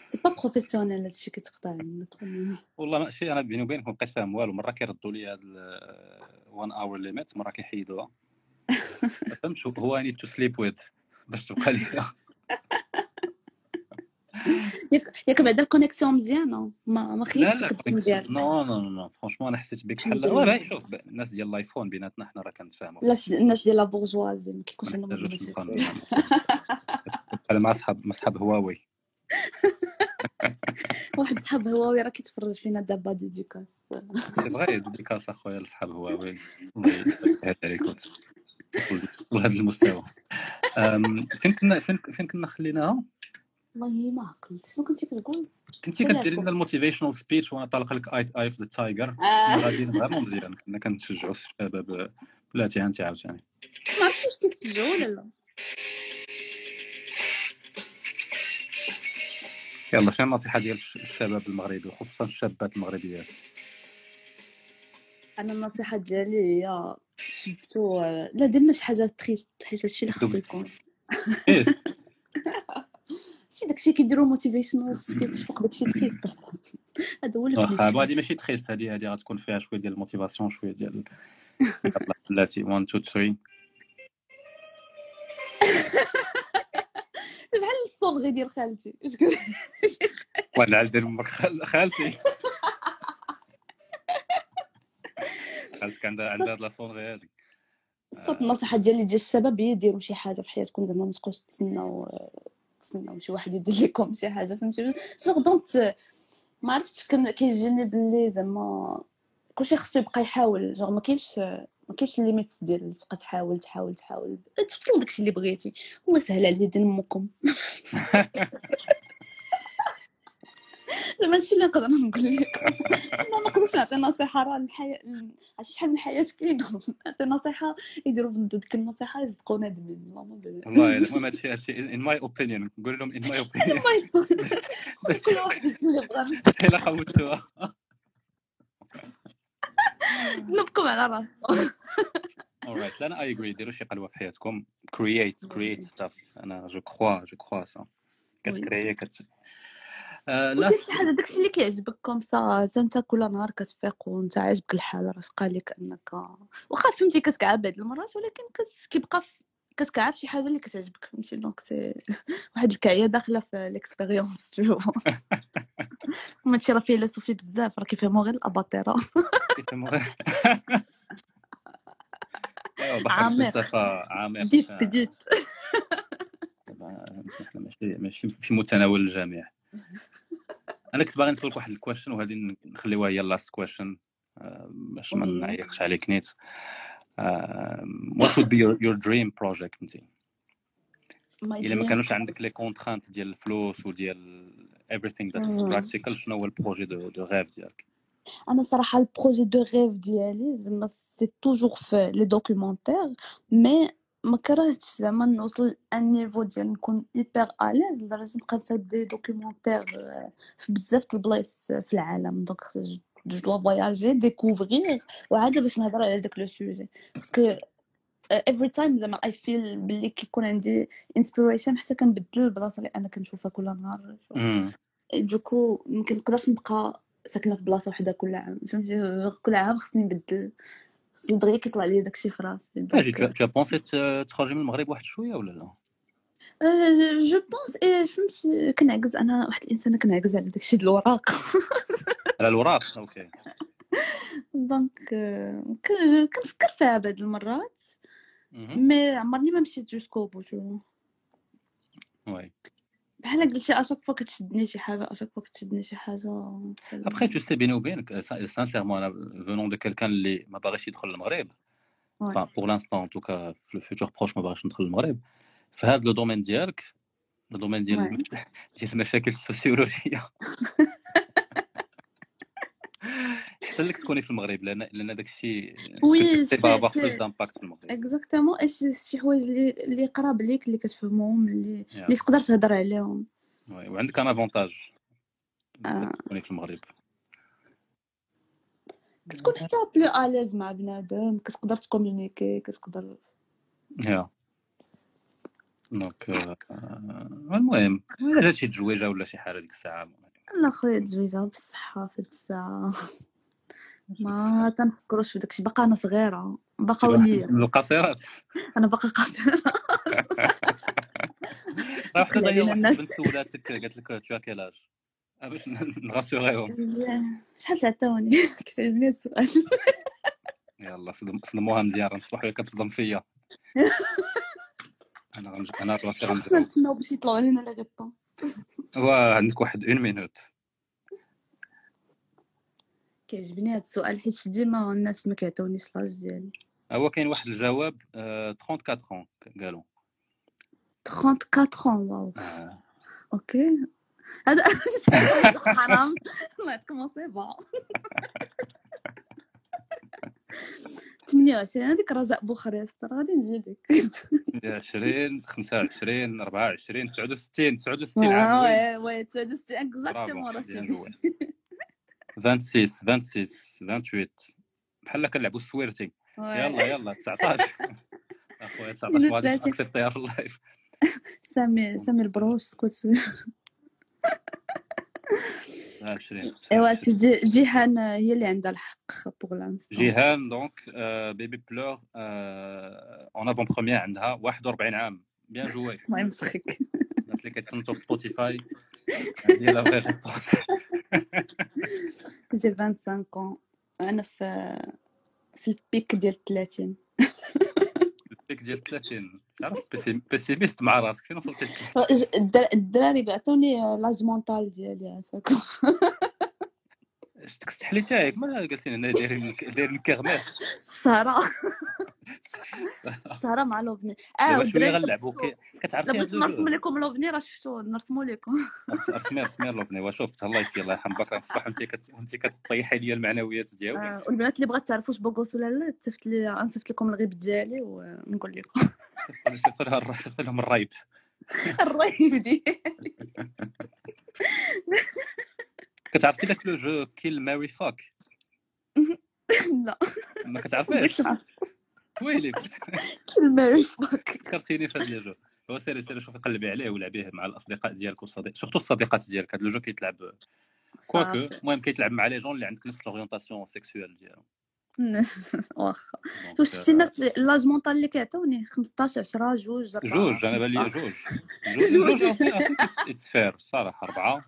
سي با بروفيسيونيل هادشي كيتقطع عندك والله ماشي أنا بيني وبينك ما بقيتش فاهم والو. مرة كيردوا لي هاد 1 اور ليميت مرة كيحيدوها. ما فهمتش هو اني تو سليب ويز باش تبقى لي ياك ياك بعدا الكونيكسيون مزيانه ما ما لا خيبش ديالك نو نو نو فرونشمون أنا حسيت بك بحال. واه شوف الناس ديال الآيفون بيناتنا حنا راه كنتفاهموا. الناس ديال لا بورجوازي ما كيكونش عندهم بحال مع صحاب مع صحاب هواوي. واحد صحاب هواوي راه كيتفرج فينا دابا ديديكاس سي فغي ديكاس أخويا لصحاب هواوي. الله يسهل عليك وتصل لهذا المستوى. فين كنا فين فين كنا خليناها والله ما عقلت. شنو كنتي كتقول؟ كنتي. كديري لنا ال motivational speech وأنا طالق لك eye eye of the tiger. غاديين vraiment مزيان. كنا كنتشجعوا الشباب بلاتي انت عاوتاني. ما عرفتش كتشجعوا ولا لا. يلا شنو النصيحة ديال الش- الشباب المغربي وخصوصا الشابات المغربيات؟ أنا النصيحة ديالي هي تجبتو لا درنا شي حاجة triste حيت هادشي اللي خصو. يكون إيه، شي داكشي كيديروا motivational speech فوق داكشي triste هذا هو اللي واخا. هذه ماشي تخيست هذه هذه غتكون فيها شوية ديال motivation شوية ديال بلاتي 1 2 3 بحال الصونغي ديال خالتي. وأنا عاد دير أمك خال- خالتي. خالتك عندها عندها هاد l'accent غير هذيك الصوت النصيحة ديالي ديال الشباب هي ديروا شي حاجة في حياتكم زعما ما تبقاوش تسناو تسناو شي واحد يدير لكم شي حاجة فهمتي؟ جوغ donc ما عرفتش كان كيجيني باللي زعما كلشي خصو يبقى يحاول جوغ ما كاينش ما كاينش les limites ديال تبقى تحاول تحاول تحاول توصل داكشي اللي بغيتي. الله يسهل على يدين امكم زعما هادشي اللي نقدر نقول لكم ما نقدرش نعطي نصيحة راه الحياة عرفتي شحال من الحياة كاين نعطي نصيحة يديروا ديك النصيحه يصدقوا نادمين اللهم بارك. والله المهم هادشي هادشي. ان ماي اوبينيون نقول لهم ان ماي اوبينيون. كل واحد اللي حتى إلا قوتوها نبكم على راسه alright. لا أنا اي اجري ديروا شي قلوة في حياتكم. كرييت كرييت ستاف أنا جو كخوا جو كخوا سا كتكريي كت لا شي حاجة داكشي اللي كيعجبك كوم سا انت كل نهار كتفيق وانت عاجبك الحال راه تلقى لك أنك واخا فهمتي كتكعب بعض المرات ولكن كيبقى كتكعب شي حاجة اللي كتعجبك فهمتي؟ donc c'est واحد الكعية داخلة في l'expérience شوف هما هادشي راه philosophie بزاف راه كيفهموا غير الأباطرة. كيفهموا غير بحر عميق. عميق. آه، deep دابا إحنا ماشي ماشي في متناول الجميع. أنا كنت باغي نسولك واحد question وهذه نخليوها هي ال last question باش ما. نعيقش عليك نيت. وات be your, your dream project انت إلا ما كانوش عندك les contraintes ديال الفلوس وديال everything that's practical شنو هو ال projet de de rêve ديالك؟ أنا صراحة ال projet de rêve ديالي زعما c'est toujours في les documentaires mais ما كرهتش زعما نوصل un niveau ديال نكون hyper à l'aise لدرجة نبقى نصايب des documentaires في بزاف د البلايص في العالم. donc je dois voyager découvrir وعاد باش نهضر على داك le sujet parce que every time زعما I feel باللي كيكون عندي inspiration حتى كنبدل البلاصه اللي أنا كنشوفها كل نهار. du coup يمكن نقدرش نبقى ساكنة في بلاصة وحده كل عام. فهمتي؟ كل عام خصني نبدل. خصني دغيا كيطلع لي داكشي في راسي أجي tu as pensé ت- تخرجي من المغرب واحد شوية ولا لا؟ جو بونس فهمتي كنعكز أنا واحد الانسانه كنعكز على داكشي د الوراق على الوراق أوكي. دونك آه، كنفكر فيها بعض المرات. مي عمرني ما مشيت جوسكو بو تو وي. بحال قلتي اشاك فوا كتشدني شي حاجة اشاك فوا كتشدني شي حاجة ابخي تو سي بيني وبينك سانسيرمون أنا فونون دو كيلكان اللي ما باغيش يدخل المغرب enfin pour l'instant en tout cas في ال futur proche ما باغيش ندخل المغرب في هذا le domaine ديالك le domaine ديال. ديال المشاكل sociologiques احسن لك تكوني في المغرب لأن لأن داك الشيء Oui, c'est c'est- pas avoir c'est- plus d'impact في المغرب exactement اش شي حوايج اللي اللي قراب ليك اللي كتفهمهم اللي. اللي تقدر تهضر عليهم oui، وعندك un avantage. تكوني في المغرب. كتكون حتى plus à l'aise مع بنادم كتقدر ت communiquer كتقدر يا donc المهم الا جات شي تزويجه ولا شي حاجة ديك الساعة لا خويا تزويجها بالصحه في هاد الساعة ما تنفكروش في داكشي. باقا أنا صغيرة. باقا وليا من القصيرات أنا باقا قاصرة. راه علينا واحد الناس. البنت سولاتك قالت لك t'as quel âge باش نغاسيوغيهم شحال تعطوني؟ كتعجبني السؤال. يلا صدم صدموها مزيان. راه وهي كتصدم فيا. أنا غنج... أنا راسي خصنا نتسناو باش يطلعوا لنا les réponses وعندك واحد une minute كيعجبني هاد السؤال حيت ديما الناس ما كيعطيونيش l'âge ديالي. هو كاين واحد الجواب آه، 34 قالوا. 34 wow. آه، okay. هذا حرام. الله يعطيكم pas 28 هذيك رجاء بوخارست راه غادي نجي لك. 20 25 24 69 69 عام oui. oui oui 69 bravo exactement راه 26 26 28 بحال كنلعبوا السويرتي يلا يلا 19 أخويا 19 غادي 31. اكسبتيها في اللايف. سامي سامي البروش سكوت. 20 إيوا سيدي جيهان هي اللي عندها الحق بوغ لانستون جيهان دونك بيبي بلور اون افون بروميير عندها 41 عام. بيان جوي الله يمسخك الناس اللي كيتصنتوا في سبوتيفاي هي لا فغي ريبونس جي 25 كون أنا في في البيك ديال 30 البيك ديال 30 تعرف بيسي- بيسيميست مع راسك. فين وصلتي الدراري بيعطوني لاج مونتال ديالي عافاكم شتك استحليتي ياك ما جالسين هنا دايرين دايرين الكرماس السهرة السهرة مع لوفني. آه شوية غنلعبوا كي- كتعرفي بغيت نرسم لكم لوفني راه شفتو نرسمو لكم. سمير سمير لوفني. وشوف الله يكفي الله يرحم باك صباح وانت كت... وانت كطيحي لي المعنويات ديالي آه، والبنات اللي بغات تعرفوا واش beau gosse ولا لا تصيفط لي نصيفط لكم الغيب ديالي ونقول لكم. صيفط لها الر- صيفط لهم الرايب الرهيب ديالي. كتعرفي داك le jeu kill marry fuck؟ لا. ما كتعرفيش ويلي. ال marry fuck. فكرتيني في هذا le jeu. هو سيري سيري شوفي قلبي عليه ولعبيه مع الأصدقاء ديالك والصديق surtout الصديقات ديالك. هذا le jeu كيتلعب كواكو المهم كيتلعب مع les gens اللي عندك نفس l'orientation sexuelle ديالهم. واخا. شفتي الناس اللي- l'âge mental اللي كيعطوني 15 10 جوج جوج أنا خمسة. جوج. جوج. جوج it's fair الصراحه أربعة.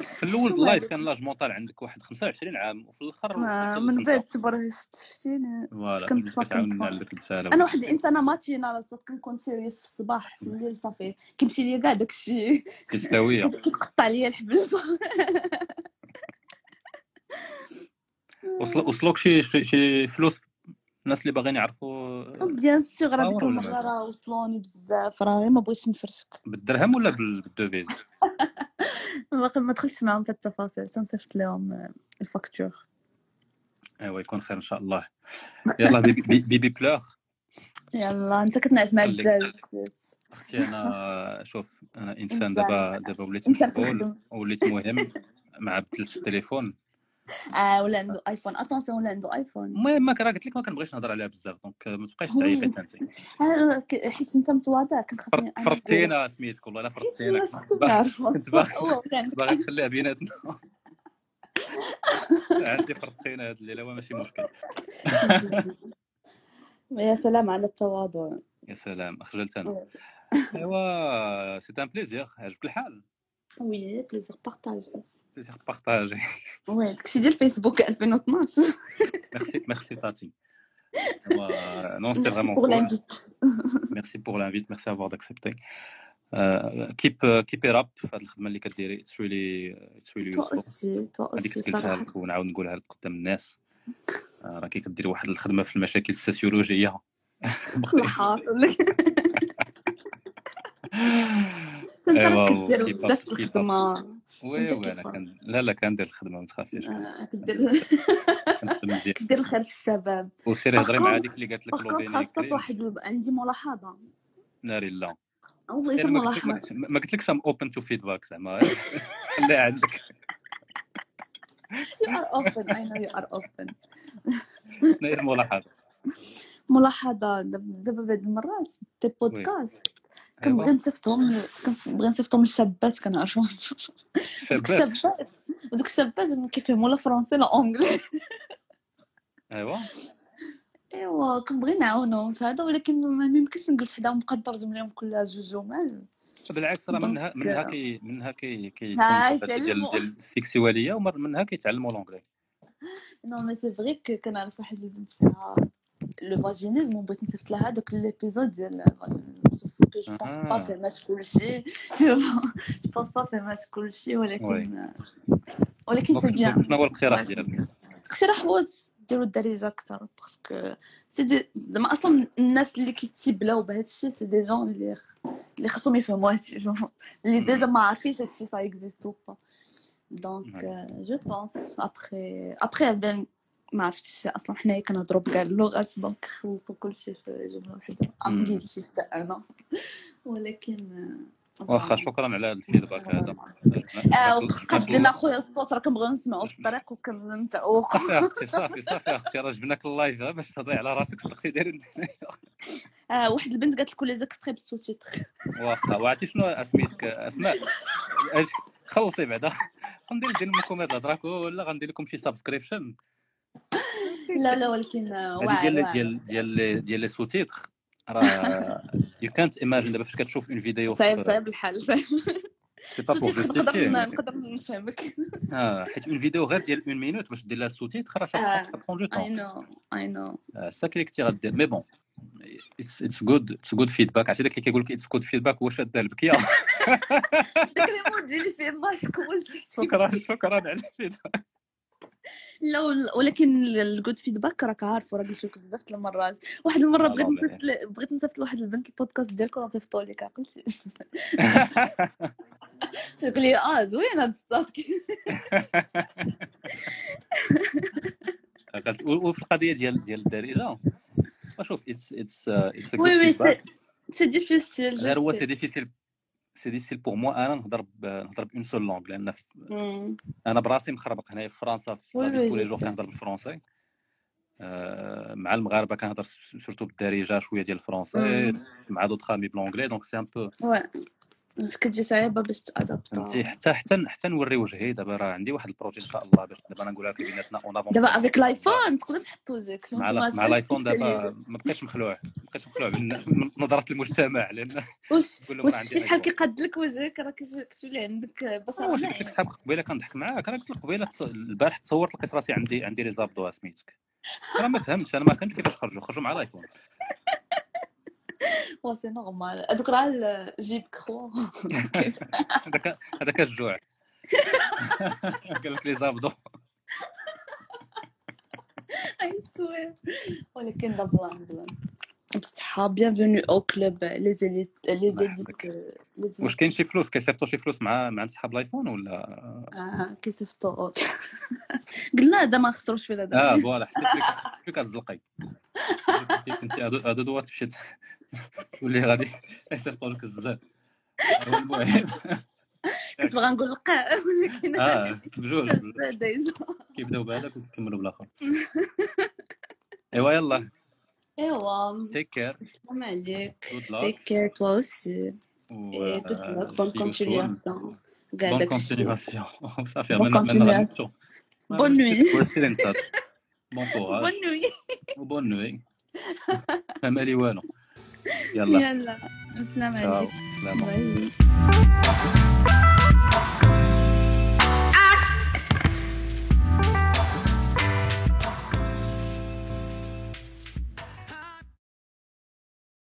في الأول ال live؟ كان l'âge mental عندك واحد 25 عام وفي الآخر من. بعد تبرهشت شفتيني فوالا كنت الرساله أنا واحد الانسانه ماتينه صدق كنكون سيريس في الصباح في الليل صافي. كيمشي ليا كاع داكشي تستويه كتقطع ليا الحبل وصل وصلوك شي شي, فلوس الناس اللي باغيين يعرفوا؟ بيان سيغ راه ديك المره وصلوني بزاف. راه غير ما بغيتش نفرشك. بالدرهم ولا بال- بالدوفيز؟ ما دخلتش معاهم في التفاصيل تنصيفط لهم آه، ال facture. ايوا يكون خير إن شاء الله. يلا baby, ba- Babypleure يلا أنت كتنعس مع. الدجاج أختي أنا شوف أنا إنسان. إنسان. دابا دابا وليت مشغول وليت مهم مع بدلت التليفون. آه ولا عنده iPhone attention ولا عنده iPhone المهم ما راه قلت لك ما كنبغيش نهضر عليها بزاف donc ما تبقايش. تعيقي أنت آه، حيت أنت متواضع كان أنا فرطتينا سميتك والله لا فرطتينا. الناس كنت باغي- نخليها بيناتنا. عندي فرطتينا هاد الليلة ماشي مشكل. يا سلام على التواضع. يا سلام خجلت أنا. أيوا c'est un plaisir عجبك الحال؟ oui plaisir partagé plaisir partagé oui داكشي ديال فيسبوك 2012 merci merci tati non merci vraiment pour que l'invite merci pour l'invite merci d'avoir accepté keep keep up في هذه الخدمة اللي كديري. it's really toi useful aussi toi هذيك قلتها لك ونعاود نقولها لك قدام الناس. آه، راكي كديري واحد الخدمة في المشاكل السوسيولوجيه حاصل. انت راك كدير بزاف الخدمة. oui oui أنا كان لا لا كندير الخدمة ما تخافيش. كدير كدير الخير في الشباب. وسيري هضري مع هذيك اللي قالت لك لوبيني خاصة واحد عندي ملاحظة. ناري لا والله سيري غير ما قلت ما لكش I'm open to feedback زعما. خليها عندك. You are open. I know you are open. شنو هي الملاحظة؟ ملاحظة داب- دابا بعض المرات des podcasts. كنبغي نصيفطهم كنبغي نصيفطهم للشابات كنعرفهم. الشابات. ودوك الشابات ما كيفهموا لا français لا anglais. أيوا. أيوا كنبغي نعاونهم في هذا ولكن ما يمكنش نجلس حداهم نبقى نترجم لهم كلها جوج جمل بالعكس راه منها منها كي منها كي الدراسه ديال السكسواليه ومنها كيتعلموا l'anglais non mais c'est vrai كنعرف واحد البنت فيها le vaginisme وبغيت نصيفط لها دوك les épisodes ديال ال vaginisme que je pense pas أنها فهمات كلشي جو بونس با فهمات كلشي وي ولكن ولكن دونك سي شنو بيان شنو هو الاقتراح Ouais, c'est ديالك bien. اقتراح هو ديروا الدارجه أكثر باسكو سي دي زعما أصلا الناس اللي كيتسبلاو بهذا الشيء سي دي جون اللي اللي خصهم يفهموا هذا الشيء اللي ديجا ما عارفينش هذا الشيء سا اكزيست أو با دونك جو بونس ابخي ابخي بين ما عرفتش أصلا. حنايا كنهضروا بكاع اللغات دونك خلطوا كلشي في جملة وحده أم جيلتي حتى أنا. ولكن واخا شكرا على هذا. ال feedback هذا آه وقد لنا خويا الصوت راه كنبغيو نسمعوا في الطريق وكنتعوق صافي أختي صافي صافي أختي. راه جبناك ال live غير باش تهضري على راسك تبقي داير. آه واحد البنت قالت لك les extraits بال sous-titres واخا وعرفتي شنو سميتك أسماء. خلصي بعدا. غندير ندير لكم هاد الهضره كلها غندير لكم شي subscription لا لا ولكن هذه واعر ديال ديال ديال ديال لي سوتيتر راه يو كانت ايماجين دابا فاش كتشوف اون فيديو صعيب صعيب الحال صعيب. سي با بور السوتيتر نقدر نقدر نفهمك. آه حيت اون فيديو غير ديال اون مينوت باش دير لها السوتيتر راه آه سا دو اي طون نو اي نو سا كي كثير غدير مي بون اتس اتس جود اتس جود فيدباك عرفتي داك اللي كيقول لك اتس جود فيدباك هو شاد البكيه داك اللي فيه شكرا شكرا على الفيدباك. لا ول- ولكن ال good feedback راك عارفه راه قلت لك بزاف د المرات. واحد المرة لا بغيت نصيفط بغيت نصيفط لواحد البنت البودكاست ديالكم نصيفطو لك عقلتي تقول لي آه زوين هاد الصوت. وفي القضية ديال ديال الدارجه شوف it's it's it's oui oui c'est difficile غير هو c'est difficile c'est difficile pour moi أنا نهضر نهضر en seule langue لأن في-. أنا براسي مخربق هنايا في فرنسا في كل toujours كنهضر بالفرونسي آه، مع المغاربة كنهضر surtout بالدارجة شوية ديال الفرونسي. مع d'autres amis ب l'anglais donc c'est un peu oui بس كتجي صعيبه باش فهمتي t'adapter حتى حتى حتى نوري وجهي دابا راه عندي واحد ال projet إن شاء الله باش دابا نقولها لك بيناتنا en avant دابا avec l'iPhone تقدر تحط وجهك. مع فهمتي مع تبقاش ال iPhone دابا ما بقيتش مخلوع ما بقيتش مخلوع من نظرة المجتمع لأن واش شتي شحال كيقاد لك وجهك؟ راه كت- كتولي عندك بشره واش قلت لك صحابك قبيلة كنضحك معاك. أنا قلت لك قبيله البارح تصورت لقيت راسي عندي عندي لي زابدو سميتك أنا ما فهمتش أنا ما فهمتش كيفاش خرجوا. خرجوا مع الآيفون. وا سي نورمال هذوك راه جيب كرو هذاك هذاك الجوع قال لك لي زابدو اي سوير ولكن لا بلان بصحة bienvenue au club les élites les élites واش كاين شي فلوس كيصيفطوا شي فلوس مع مع صحاب ال iPhone ولا آه كيصيفطوا قلنا هذا ما خسروش فيه هذا آه voilà حسيت كتزلقي هادو هادو دوات مشيت تولي غادي يصيفطوا لك هو المهم. كنت باغا نقول لقاء ولكن آه بجوج كيبداو بهذاك وكيكملوا بالآخر. إيوا يلا. إيوا. take care السلام عليك. take care toi aussi. bonne continuation كاع bon داكشي continuation صافي bon من من continuation غنمشيو bonne nuit bonne bonne nuit و bonne nuit ما مالي والو يلا. يلا. تشاو. عليك سلام